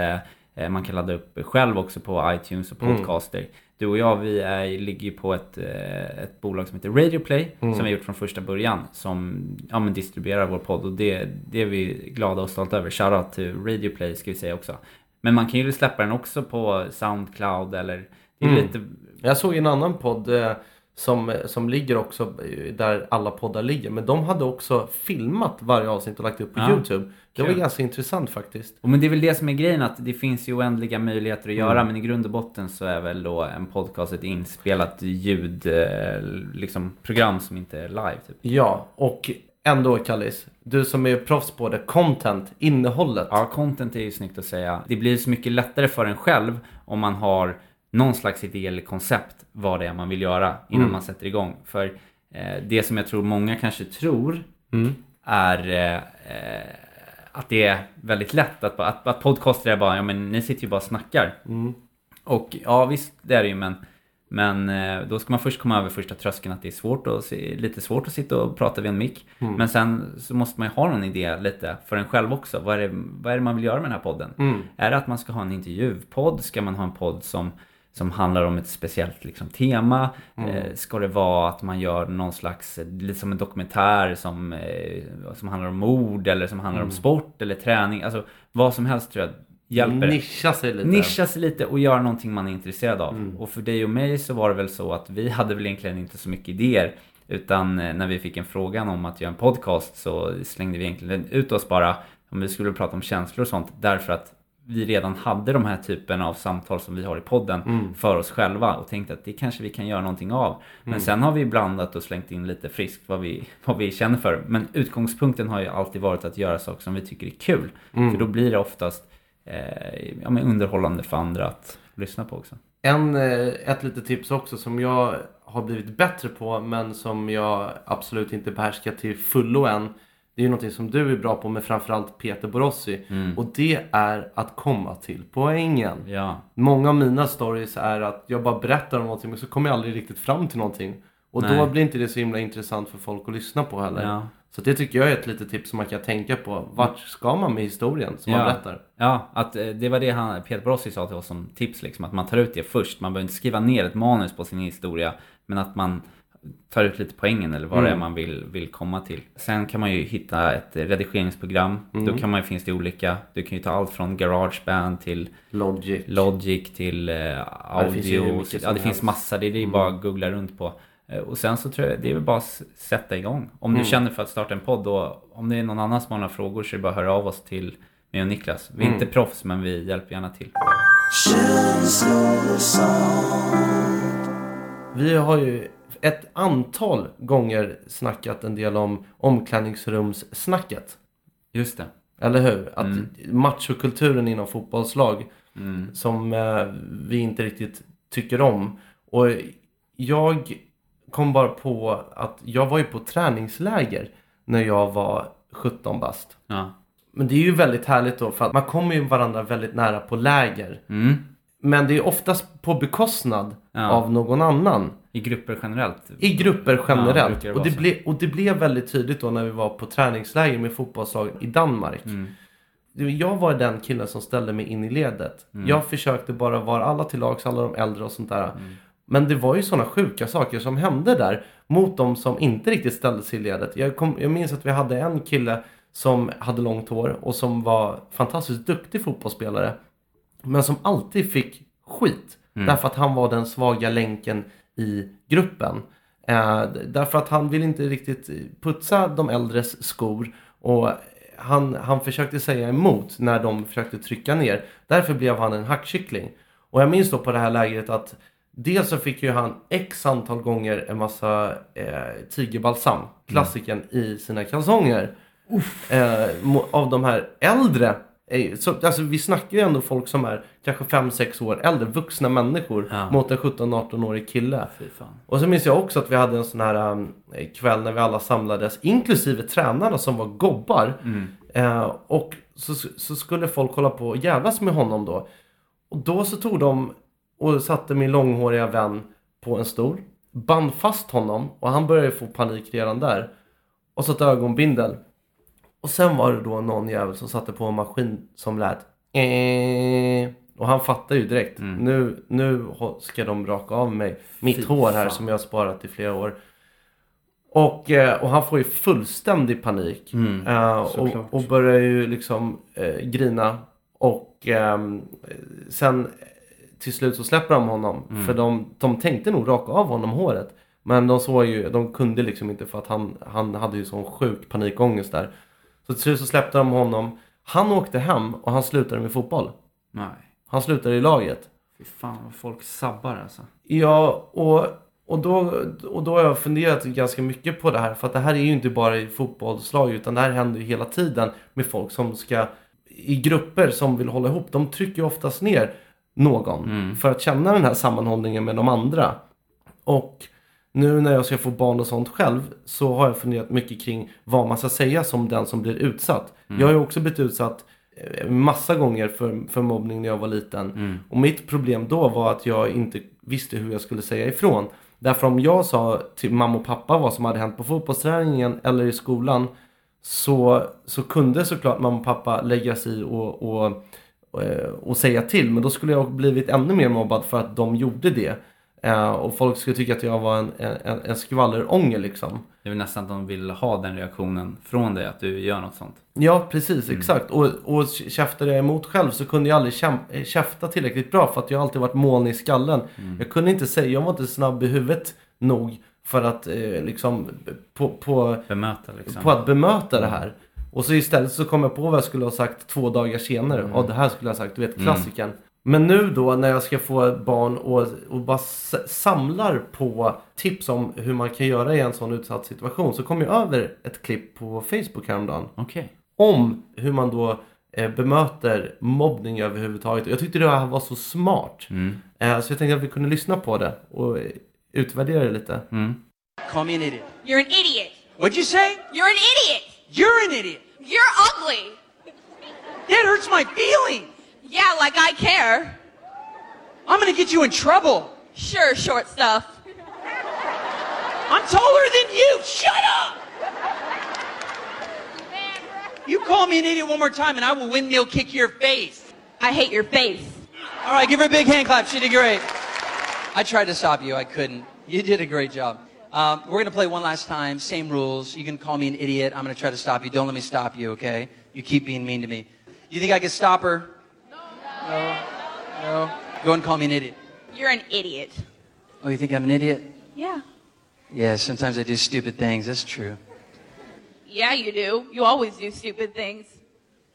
man kan ladda upp själv också på iTunes och podcaster. Du och jag vi är, ligger ju på ett, eh, ett bolag som heter Radioplay som vi har gjort från första början. Som ja, men distribuerar vår podd och det, det är vi glada och stolta över. Shoutout till Radioplay ska vi säga också. Men man kan ju släppa den också på Soundcloud eller det är lite Jag såg en annan podd eh, som, som ligger också där alla poddar ligger. Men de hade också filmat varje avsnitt och lagt upp på Ja, YouTube. Det var ganska intressant faktiskt. Och men det är väl det som är grejen att det finns ju oändliga möjligheter att göra men i grund och botten så är väl då en podcast ett inspelat ljud eh, liksom program som inte är live typ. Ja, och ändå Kallis. Du som är proffs på det. Content, innehållet. Ja, content är ju snyggt att säga. Det blir så mycket lättare för en själv om man har någon slags idé eller koncept vad det är man vill göra innan man sätter igång. För eh, det som jag tror många kanske tror är eh, eh, att det är väldigt lätt att, att, att podcaster är bara, ja men ni sitter ju bara och snackar. Och ja visst det är det ju men men eh, då ska man först komma över första tröskeln att det är svårt och lite svårt att sitta och prata vid en mick. Men sen så måste man ju ha någon idé lite för en själv också. Vad är det, vad är det man vill göra med den här podden? Är det att man ska ha en intervjupodd? Ska man ha en podd som, som handlar om ett speciellt liksom, tema? Eh, ska det vara att man gör någon slags, eh, lite som en dokumentär som, eh, som handlar om mord eller som handlar om sport eller träning? Alltså vad som helst tror jag hjälper. Nischa sig lite. Nischa sig lite och göra någonting man är intresserad av. Och för dig och mig så var det väl så att vi hade väl egentligen inte så mycket idéer. Utan eh, när vi fick en frågan om att göra en podcast så slängde vi egentligen ut oss bara om vi skulle prata om känslor och sånt. Därför att vi redan hade de här typen av samtal som vi har i podden för oss själva och tänkte att det kanske vi kan göra någonting av. Men sen har vi blandat och slängt in lite friskt vad vi, vad vi känner för. Men utgångspunkten har ju alltid varit att göra saker som vi tycker är kul. För då blir det oftast eh, ja, men underhållande för andra att lyssna på också. En, eh, ett litet tips också som jag har blivit bättre på men som jag absolut inte behärskar till fullo än. Det är ju någonting som du är bra på med framförallt Peter Borossi. Och det är att komma till poängen. Ja, Många av mina stories är att jag bara berättar om någonting men så kommer jag aldrig riktigt fram till någonting. Och då Nej. blir inte det så himla intressant för folk att lyssna på heller. Ja. Så det tycker jag är ett litet tips som man kan tänka på. Vart ska man med historien som man ja. berättar? Ja, att eh, det var det han, Peter Brossi sa till oss som tips liksom. Att man tar ut det först. Man behöver inte skriva ner ett manus på sin historia. Men att man tar ut lite poängen eller vad det är man vill, vill komma till. Sen kan man ju hitta ett redigeringsprogram. Då kan man ju, finns det olika. Du kan ju ta allt från Garageband till Logic. Logic till eh, det finns ju hur audio. mycket ja, det finns massa. Det är det bara att googla runt på. Eh, Och sen så tror jag det är väl bara att sätta igång. Om du känner för att starta en podd och om det är någon annan som har några frågor så är det bara att höra av oss till mig och Niklas. Vi är inte proffs men vi hjälper gärna till. Vi har ju ett antal gånger snackat en del om omklädningsrumssnacket. Just det. Eller hur? Att Mm. machokulturen inom fotbollslag som eh, vi inte riktigt tycker om. Och jag kom bara på att jag var ju på träningsläger när jag var 17 bast. Ja. Men det är ju väldigt härligt då för att man kommer ju varandra väldigt nära på läger. Mm. Men det är oftast på bekostnad Ja. av någon annan. I grupper generellt. I grupper Ja, generellt. brukar det och, det ble, och det blev väldigt tydligt då när vi var på träningsläger med fotbollslag i Danmark. Mm. Jag var den killen som ställde mig in i ledet. Mm. Jag försökte bara vara alla till lags, alla de äldre och sånt där. Men det var ju sådana sjuka saker som hände där mot de som inte riktigt ställde sig i ledet. Jag, kom, jag minns att vi hade en kille som hade långt hår och som var fantastiskt duktig fotbollsspelare. Men som alltid fick skit. Därför att han var den svaga länken i gruppen. Eh, därför att han ville inte riktigt putsa de äldres skor. Och han, han försökte säga emot när de försökte trycka ner. Därför blev han en hackkyckling. Och jag minns då på det här lägret att dels så fick ju han x antal gånger en massa eh, tigerbalsam, klassikern, i sina kalsonger. Eh, av de här äldre. Eh, så, alltså vi snackar ju ändå folk som är kanske 5-6 år äldre, vuxna människor Ja. mot en 17-18-årig kille. Och så minns jag också att vi hade en sån här um, kväll när vi alla samlades, inklusive tränarna som var gobbar. Eh, och så, så skulle folk hålla på och jävlas med honom då. Och då så tog de och satte min långhåriga vän på en stol, band fast honom och han började få panik redan där. Och satte ögonbindel. Och sen var det då någon jävel som satte på en maskin som lät eh, och han fattade ju direkt. Nu, nu ska de raka av mig mitt Mm. Fy hår här fan. som jag har sparat i flera år. Och, eh, och han får ju fullständig panik. Mm. Eh, och, och börjar ju liksom eh, grina. Och ehm, sen till slut så släpper de honom. Mm. För de, de tänkte nog raka av honom håret. Men de såg ju, de kunde liksom inte för att han, han hade ju sån sjuk panikångest där. Så till slut så släppte de honom. Han åkte hem och han slutade med fotboll. Nej. Han slutade i laget. Fy fan vad folk sabbar alltså. Ja, och, och, då, och då har jag funderat ganska mycket på det här. För att det här är ju inte bara i fotbollslag utan det här händer ju hela tiden med folk som ska i grupper som vill hålla ihop. De trycker ju oftast ner någon för att känna den här sammanhållningen med de andra. Och nu när jag ska få barn och sånt själv så har jag funderat mycket kring vad man ska säga som den som blir utsatt. Jag har ju också blivit utsatt eh, massa gånger för, för mobbning när jag var liten. Och mitt problem då var att jag inte visste hur jag skulle säga ifrån. Därför om jag sa till mamma och pappa vad som hade hänt på fotbollsträningen eller i skolan så, så kunde såklart mamma och pappa lägga sig i och, och, och, eh, och säga till. Men då skulle jag blivit ännu mer mobbad för att de gjorde det. Eh, och folk skulle tycka att jag var en, en, en skvallerånger liksom. Det är väl nästan att de vill ha den reaktionen från dig, att du gör något sånt. Ja, precis, exakt. Och, och käftade jag emot själv så kunde jag aldrig käm- käfta tillräckligt bra för att jag alltid varit moln i skallen. Jag kunde inte säga, jag var inte snabb i huvudet nog för att eh, liksom på, på, Bemöta liksom. på att bemöta det här. Och så istället så kom jag på vad jag skulle ha sagt två dagar senare. Ja, det här skulle jag ha sagt, du vet klassiken. Men nu då när jag ska få barn och, och bara samlar på tips om hur man kan göra i en sån utsatt situation så kom jag över ett klipp på Facebook häromdagen Okej. om hur man då eh, bemöter mobbning överhuvudtaget. Jag tyckte det här var så smart. Eh, så jag tänkte att vi kunde lyssna på det och eh, utvärdera det lite. Call me an idiot. You're an idiot. What'd you say? You're an idiot. You're an idiot. You're ugly. That hurts my feelings. Yeah, like I care. I'm gonna get you in trouble. Sure, short stuff. I'm taller than you. Shut up. You call me an idiot one more time and I will windmill kick your face. I hate your face. All right, give her a big hand clap. She did great. I tried to stop you. I couldn't. You did a great job. Um, we're going to play one last time. Same rules. You can call me an idiot. I'm going to try to stop you. Don't let me stop you, okay? You keep being mean to me. You think I can stop her? No. No. Go and call me an idiot. You're an idiot. Oh, you think I'm an idiot? Yeah. Yeah, sometimes I do stupid things. That's true. Yeah, you do. You always do stupid things.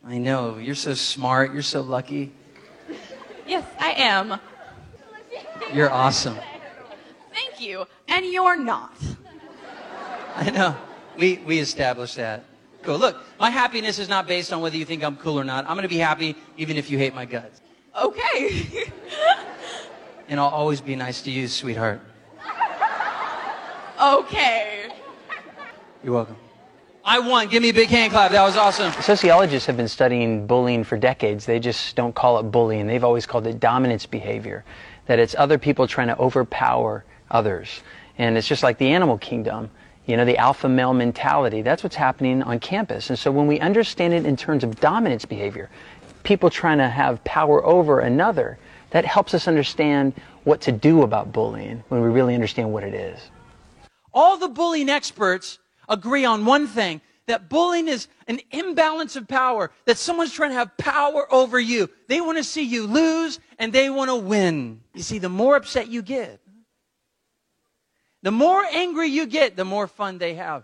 I know. You're so smart. You're so lucky. Yes, I am. You're awesome. Thank you, and you're not. I know. We, we established that. Cool. Look, my happiness is not based on whether you think I'm cool or not. I'm going to be happy even if you hate my guts. Okay. And I'll always be nice to you, sweetheart. okay. You're welcome. I won. Give me a big hand clap. That was awesome. Sociologists have been studying bullying for decades. They just don't call it bullying. They've always called it dominance behavior. That it's other people trying to overpower others. And it's just like the animal kingdom, you know, the alpha male mentality. That's what's happening on campus. And so when we understand it in terms of dominance behavior, people trying to have power over another, that helps us understand what to do about bullying when we really understand what it is. All the bullying experts agree on one thing that bullying is an imbalance of power, that someone's trying to have power over you. They want to see you lose and they want to win. You see, the more upset you get, the more angry you get, the more fun they have.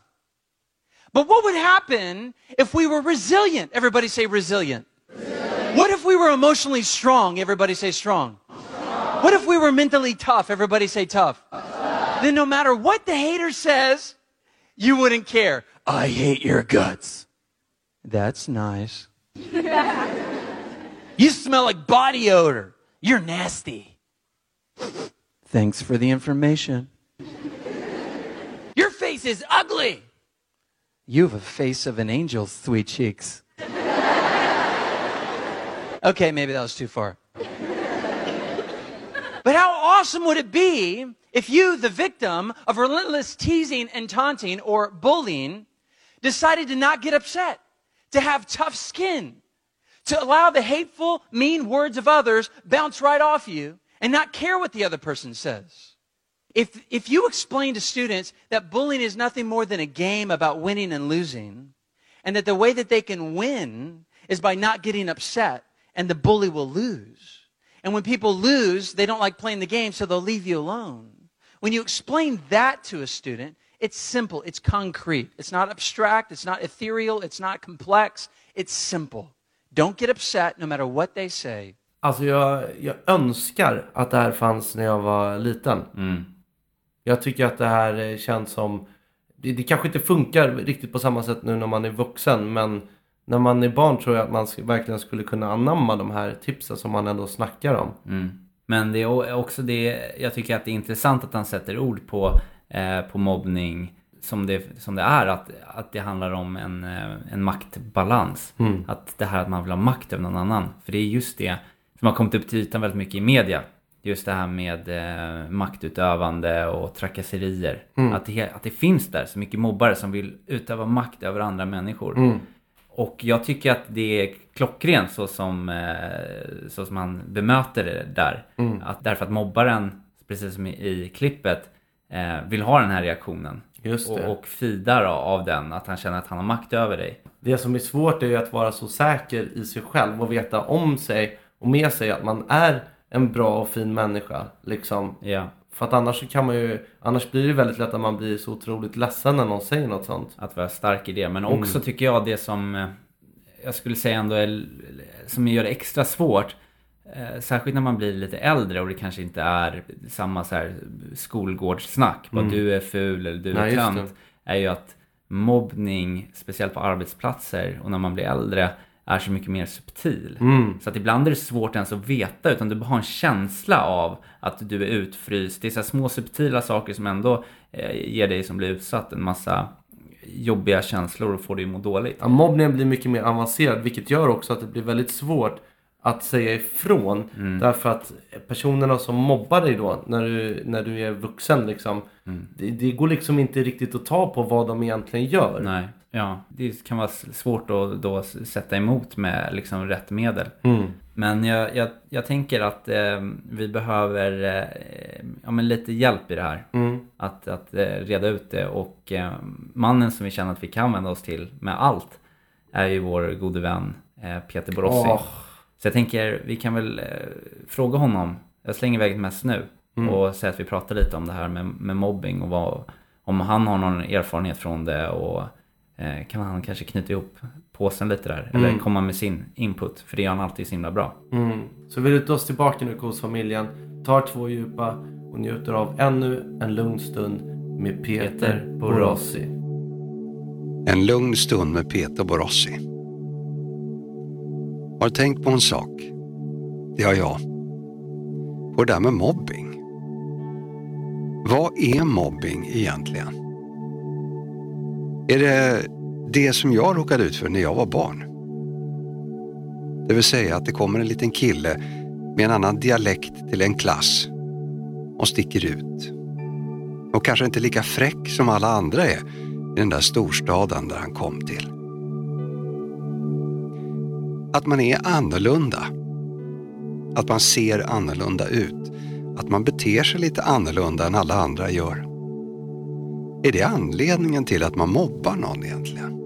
But what would happen if we were resilient? Everybody say resilient. What if we were emotionally strong? Everybody say strong. What if we were mentally tough? Everybody say tough. Then no matter what the hater says, you wouldn't care. I hate your guts. That's nice. you smell like body odor. You're nasty. Thanks for the information. Your face is ugly. You have a face of an angel, sweet cheeks. Okay, maybe that was too far. But how awesome would it be if you, the victim of relentless teasing and taunting or bullying, decided to not get upset, to have tough skin, to allow the hateful, mean words of others bounce right off you and not care what the other person says? If, if you explain to students that bullying is nothing more than a game about winning and losing, and that the way that they can win is by not getting upset, and the bully will lose. And when people lose, they don't like playing the game, so they'll leave you alone. When you explain that to a student, it's simple, it's concrete. It's not abstract, it's not ethereal, it's not complex, it's simple. Don't get upset no matter what they say. Alltså jag, jag önskar att det här fanns när jag var liten. Mm. Jag tycker att det här eh, känns som... Det, det kanske inte funkar riktigt på samma sätt nu när man är vuxen men när man är barn tror jag att man verkligen skulle kunna anamma de här tipsen som man ändå snackar om. Mm. Men det är också det, jag tycker att det är intressant att han sätter ord på, eh, på mobbning som det, som det är. Att, att det handlar om en, eh, en maktbalans. Mm. Att det här att man vill ha makt över någon annan. För det är just det som har kommit upp till ytan väldigt mycket i media. Just det här med eh, maktutövande och trakasserier. Mm. Att, det, att det finns där så mycket mobbare som vill utöva makt över andra människor. Mm. Och jag tycker att det är klockrent så som, eh, så som han bemöter det där. Mm. Att därför att mobbaren, precis som i, i klippet, eh, vill ha den här reaktionen. Och, och fidar av den, att han känner att han har makt över dig. Det som är svårt är ju att vara så säker i sig själv och veta om sig och med sig att man är en bra och fin människa. Liksom. Ja. För att annars så kan man ju, annars blir det väldigt lätt att man blir så otroligt ledsen när någon säger något sånt. Att vara stark i det. Men Mm. också tycker jag det som eh, jag skulle säga ändå är, som gör det extra svårt. Eh, särskilt när man blir lite äldre och det kanske inte är samma så här skolgårdssnack. Mm. du är ful eller du Nej, är tönt. Är ju att mobbning, speciellt på arbetsplatser och när man blir äldre, är så mycket mer subtil. Mm. Så att ibland är det svårt ens att veta utan du bara har en känsla av att du är utfryst. Det är så små subtila saker som ändå eh, ger dig som blir utsatt en massa jobbiga känslor och får dig att må dåligt. Ja, mobbningen blir mycket mer avancerad vilket gör också att det blir väldigt svårt att säga ifrån. Mm. Därför att personerna som mobbar dig då när du, när du är vuxen liksom. Mm. Det, det går liksom inte riktigt att ta på vad de egentligen gör. Nej, ja, det kan vara svårt att då sätta emot med liksom rätt medel. Mm. Men jag, jag, jag tänker att eh, vi behöver eh, ja, men lite hjälp i det här. Mm. Att, att eh, reda ut det och eh, mannen som vi känner att vi kan vända oss till med allt är ju vår gode vän eh, Peter Borossi. Åh. Så jag tänker, vi kan väl eh, fråga honom, jag slänger iväg ett mess nu Mm. och säga att vi pratar lite om det här med, med mobbing och vad, om han har någon erfarenhet från det och kan han kanske knyta ihop påsen lite där eller Mm. komma med sin input för det gör han alltid så himla bra. Mm. Så vi lutar oss tillbaka nu hos familjen, tar två djupa och njuter av ännu en lugn stund med Peter Borossi. En lugn stund med Peter Borossi. Har tänkt på en sak. Det har jag. På det där med mobbing. Vad är mobbing egentligen? Är det det som jag råkade ut för när jag var barn? Det vill säga att det kommer en liten kille med en annan dialekt till en klass och sticker ut. Och kanske inte lika fräck som alla andra är i den där storstaden där han kom till. Att man är annorlunda. Att man ser annorlunda ut. Att man beter sig lite annorlunda än alla andra gör. Är det anledningen till att man mobbar någon egentligen?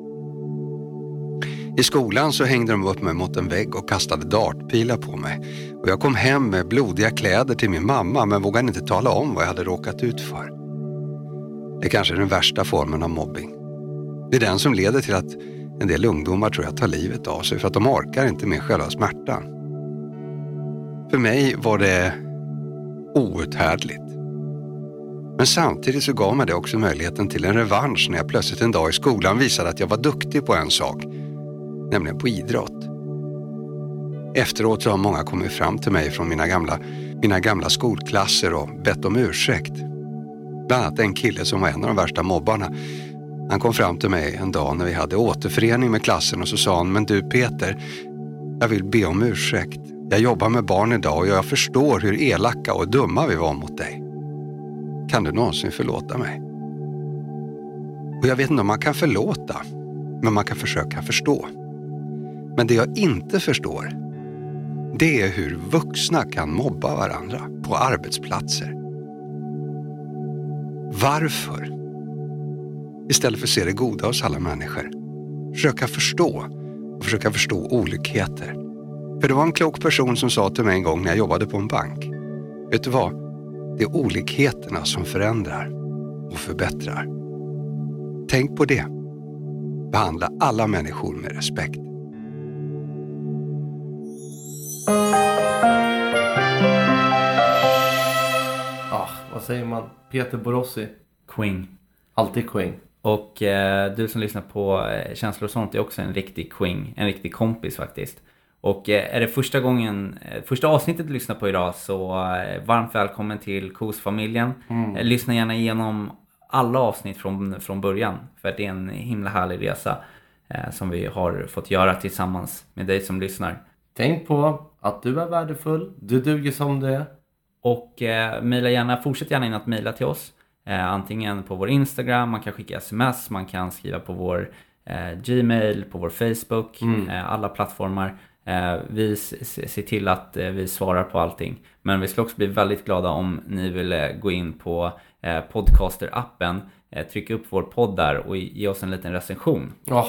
I skolan så hängde de upp mig mot en vägg och kastade dartpilar på mig. Och jag kom hem med blodiga kläder till min mamma men vågade inte tala om vad jag hade råkat ut för. Det kanske är den värsta formen av mobbing. Det är den som leder till att en del ungdomar tror jag tar livet av sig för att de orkar inte med själva smärtan. För mig var det outhärdligt. Men samtidigt så gav mig det också möjligheten till en revansch när jag plötsligt en dag i skolan visade att jag var duktig på en sak, nämligen på idrott. Efteråt så har många kommit fram till mig från mina gamla, mina gamla skolklasser och bett om ursäkt. Bland annat en kille som var en av de värsta mobbarna. Han kom fram till mig en dag när vi hade återförening med klassen och så sa han, men du Peter, jag vill be om ursäkt. Jag jobbar med barn idag och jag förstår hur elaka och dumma vi var mot dig. Kan du någonsin förlåta mig? Och jag vet inte om man kan förlåta, men man kan försöka förstå. Men det jag inte förstår, det är hur vuxna kan mobba varandra på arbetsplatser. Varför? Istället för att se det goda hos alla människor. Försöka förstå och försöka förstå olikheter. För det var en klok person som sa till mig en gång när jag jobbade på en bank. Vet du vad? Det är olikheterna som förändrar och förbättrar. Tänk på det. Behandla alla människor med respekt. Ah, vad säger man? Peter Borossi. Queen. Alltid Queen. Och eh, du som lyssnar på eh, Känslor och sånt är också en riktig Queen. En riktig kompis faktiskt. Och eh, är det första gången, eh, första avsnittet du lyssnar på idag så eh, varmt välkommen till KOS-familjen. Mm. Lyssna gärna igenom alla avsnitt från, från början. För att det är en himla härlig resa eh, som vi har fått göra tillsammans med dig som lyssnar. Tänk på att du är värdefull, du duger som du är. Och eh, mejla gärna, fortsätt gärna in att mejla till oss. Eh, antingen på vår Instagram, man kan skicka sms, man kan skriva på vår eh, Gmail, på vår Facebook, Mm. alla plattformar. Eh, vi ser till att eh, vi svarar på allting. Men vi skulle också bli väldigt glada om ni vill eh, gå in på Podcaster-appen, trycka upp vår podd där och ge oss en liten recension. Oh.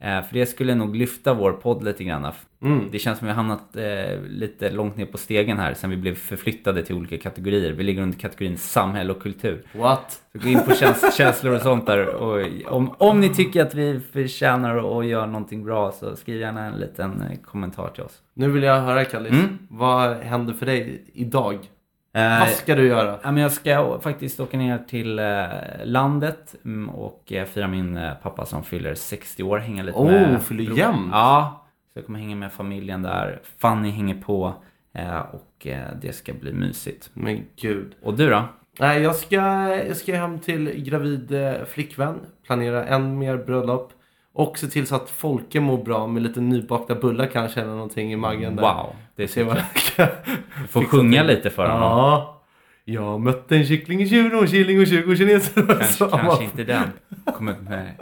Eh, för det skulle nog lyfta vår podd lite grann. Mm. Det känns som vi har hamnat eh, lite långt ner på stegen här sen vi blev förflyttade till olika kategorier. Vi ligger under kategorin samhälle och kultur. What? Så gå in på käns- känslor och sånt där. Och om, om ni tycker att vi förtjänar att göra någonting bra så skriv gärna en liten eh, kommentar till oss. Nu vill jag höra Kallis. Mm. Vad händer för dig idag? Eh, Vad ska du göra? Ja, men jag ska faktiskt åka ner till eh, landet mm, och eh, fira min pappa som fyller 60 år. Hänga lite Oh, med... fyller bror. jämnt. Ja, så jag kommer hänga med familjen där. Fanny hänger på och det ska bli mysigt. Men gud. Och du då? Nej, jag ska, jag ska hem till gravid flickvän. Planera en mer bröllop. Och se till så att Folke mår bra med lite nybakta bullar kanske eller någonting i magen där. Wow, det är Se vad så jag kan Du får sjunga lite för honom. Ja. Jag mötte en kyckling i 20 år, killing och 20 kineser. Kanske, kanske inte den. Kommer upp med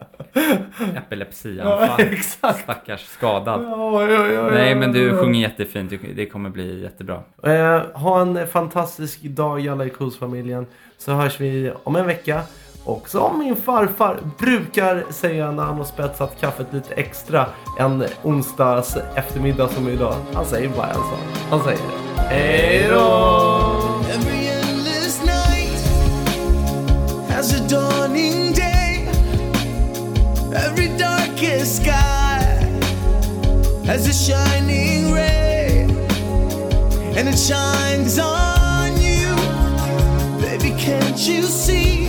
epilepsianfall. Ja, exakt. Stackars skadad. Ja, ja, Nej men du sjunger jättefint. Det kommer bli jättebra. Eh, ha en fantastisk dag alla i Kos-familjen. Så hörs vi om en vecka. Och som min farfar brukar säga när han har spetsat kaffet lite extra en onsdags eftermiddag som idag. Han säger bara en sak. Han säger Hej då! Every darkest sky has a shining ray, and it shines on you. Baby, can't you see?